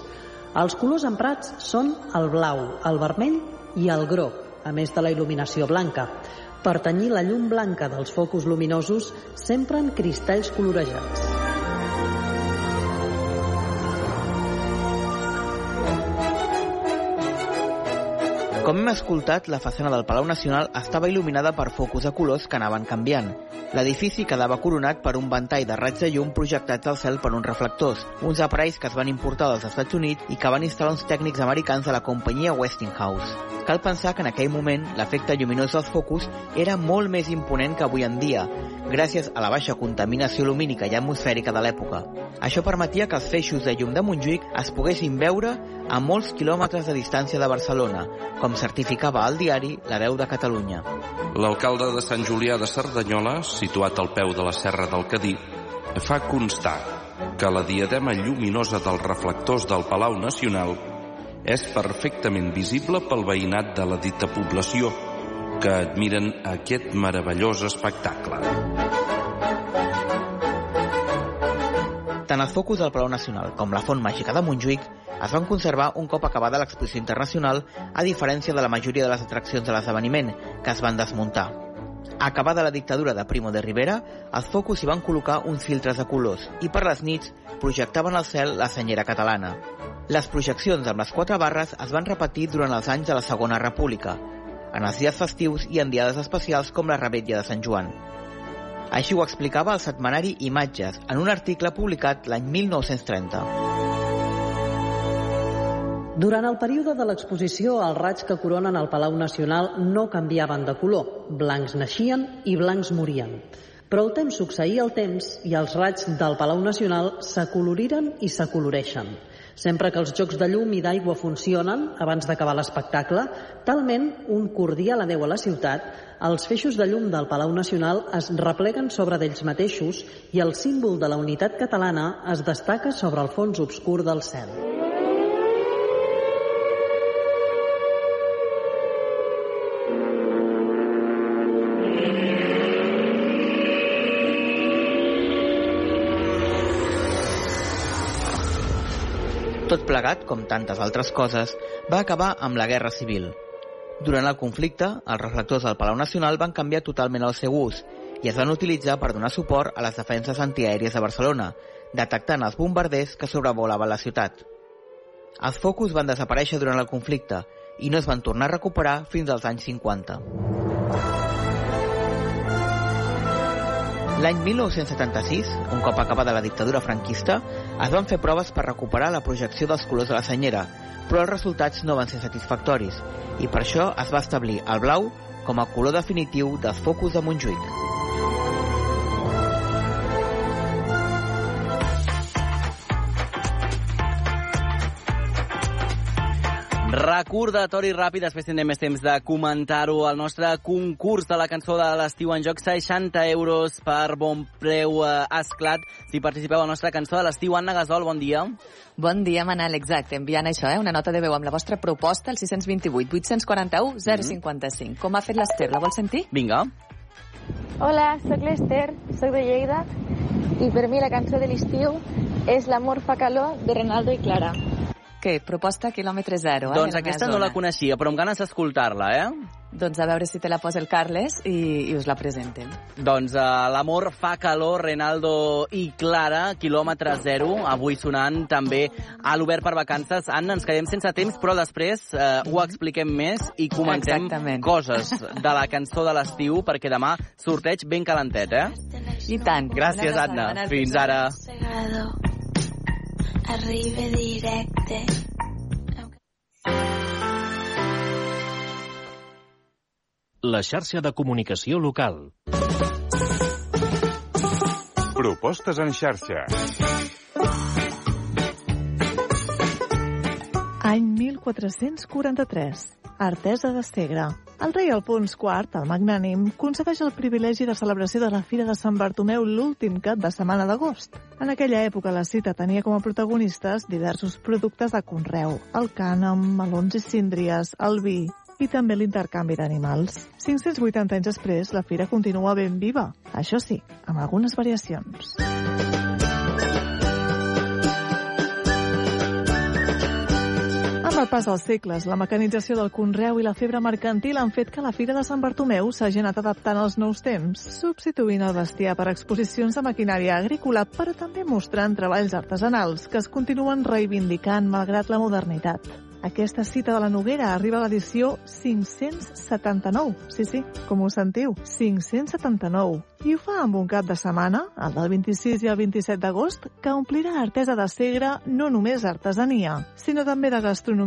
Els colors emprats són el blau, el vermell i el groc, a més de la il·luminació blanca. Per tenyir la llum blanca dels focus luminosos s'empren cristalls colorejats.
Com hem escoltat, la façana del Palau Nacional estava il·luminada per focus de colors que anaven canviant. L'edifici quedava coronat per un ventall de raigs de llum projectats al cel per uns reflectors, uns aparells que es van importar dels Estats Units i que van instal·lar uns tècnics americans de la companyia Westinghouse. Cal pensar que en aquell moment l'efecte lluminós dels focus era molt més imponent que avui en dia, gràcies a la baixa contaminació lumínica i atmosfèrica de l'època. Això permetia que els feixos de llum de Montjuïc es poguessin veure a molts quilòmetres de distància de Barcelona, com certificava el diari La Veu de Catalunya.
L'alcalde de Sant Julià de Cerdanyola, situat al peu de la Serra del Cadí, fa constar que la diadema lluminosa dels reflectors del Palau Nacional és perfectament visible pel veïnat de la dita població, que admiren aquest meravellós espectacle.
Tant el focus del Palau Nacional com la Font Màgica de Montjuïc es van conservar un cop acabada l'exposició internacional, a diferència de la majoria de les atraccions de l'esdeveniment, que es van desmuntar. Acabada la dictadura de Primo de Rivera, els focus hi van col·locar uns filtres de colors i per les nits projectaven al cel la senyera catalana. Les projeccions amb les quatre barres es van repetir durant els anys de la Segona República, en els dies festius i en diades especials com la Rebetlla de Sant Joan. Així ho explicava el setmanari Imatges en un article publicat l'any 1930.
Durant el període de l'exposició, els raigs que coronen el Palau Nacional no canviaven de color. Blancs naixien i blancs morien. Però el temps succeïa el temps i els raigs del Palau Nacional s'acoloriren i s'acoloreixen. Sempre que els jocs de llum i d'aigua funcionen, abans d'acabar l'espectacle, talment un cordial adeu a la ciutat, els feixos de llum del Palau Nacional es repleguen sobre d'ells mateixos i el símbol de la unitat catalana es destaca sobre el fons obscur del cel.
Tot plegat, com tantes altres coses, va acabar amb la Guerra Civil. Durant el conflicte, els reflectors del Palau Nacional van canviar totalment el seu ús i es van utilitzar per donar suport a les defenses antiaèries de Barcelona, detectant els bombarders que sobrevolaven la ciutat. Els focus van desaparèixer durant el conflicte i no es van tornar a recuperar fins als anys 50. L'any 1976, un cop acabada la dictadura franquista, es van fer proves per recuperar la projecció dels colors de la senyera, però els resultats no van ser satisfactoris i per això es va establir el blau com a color definitiu dels focus de Montjuïc.
Recordatori ràpid, després tindrem més temps de comentar-ho. El nostre concurs de la cançó de l'estiu en joc, 60 euros per bon preu eh, esclat. Si participeu a la nostra cançó de l'estiu, Anna Gasol, bon dia.
Bon dia, Manel, exacte. Enviant això, eh? una nota de veu amb la vostra proposta, el 628 841 055. Com ha fet l'Ester? La vol sentir?
Vinga.
Hola, sóc l'Ester, sóc de Lleida, i per mi la cançó de l'estiu és L'amor fa calor, de Ronaldo i Clara.
Què? Proposta quilòmetre zero, eh?
Doncs aquesta no la coneixia, però amb ganes d'escoltar-la, eh?
Doncs a veure si te la posa el Carles i, i us la presenten.
Doncs uh, l'amor fa calor, Renaldo i Clara, quilòmetre zero, avui sonant també a l'Obert per Vacances. Anna, ens quedem sense temps, però després uh, ho expliquem més i comentem
Exactament.
coses de la cançó de l'estiu, perquè demà sorteig ben calentet, eh?
I tant.
Gràcies, Anna. Fins ara.
Arriba directe.
La xarxa de comunicació local.
Propostes en xarxa.
Any 1443. Artesa de Segre. El rei Alfons IV, el magnànim, concedeix el privilegi de celebració de la Fira de Sant Bartomeu l'últim cap de setmana d'agost. En aquella època la cita tenia com a protagonistes diversos productes de conreu, el cànem, melons i síndries, el vi i també l'intercanvi d'animals. 580 anys després, la fira continua ben viva, això sí, amb algunes variacions. Amb el pas dels segles, la mecanització del conreu i la febre mercantil han fet que la Fira de Sant Bartomeu s'hagi anat adaptant als nous temps, substituint el bestiar per exposicions de maquinària agrícola, però també mostrant treballs artesanals que es continuen reivindicant malgrat la modernitat. Aquesta cita de la Noguera arriba a l'edició 579. Sí, sí, com ho sentiu, 579. I ho fa amb un cap de setmana, el del 26 i el 27 d'agost, que omplirà Artesa de Segre no només artesania, sinó també de gastronomia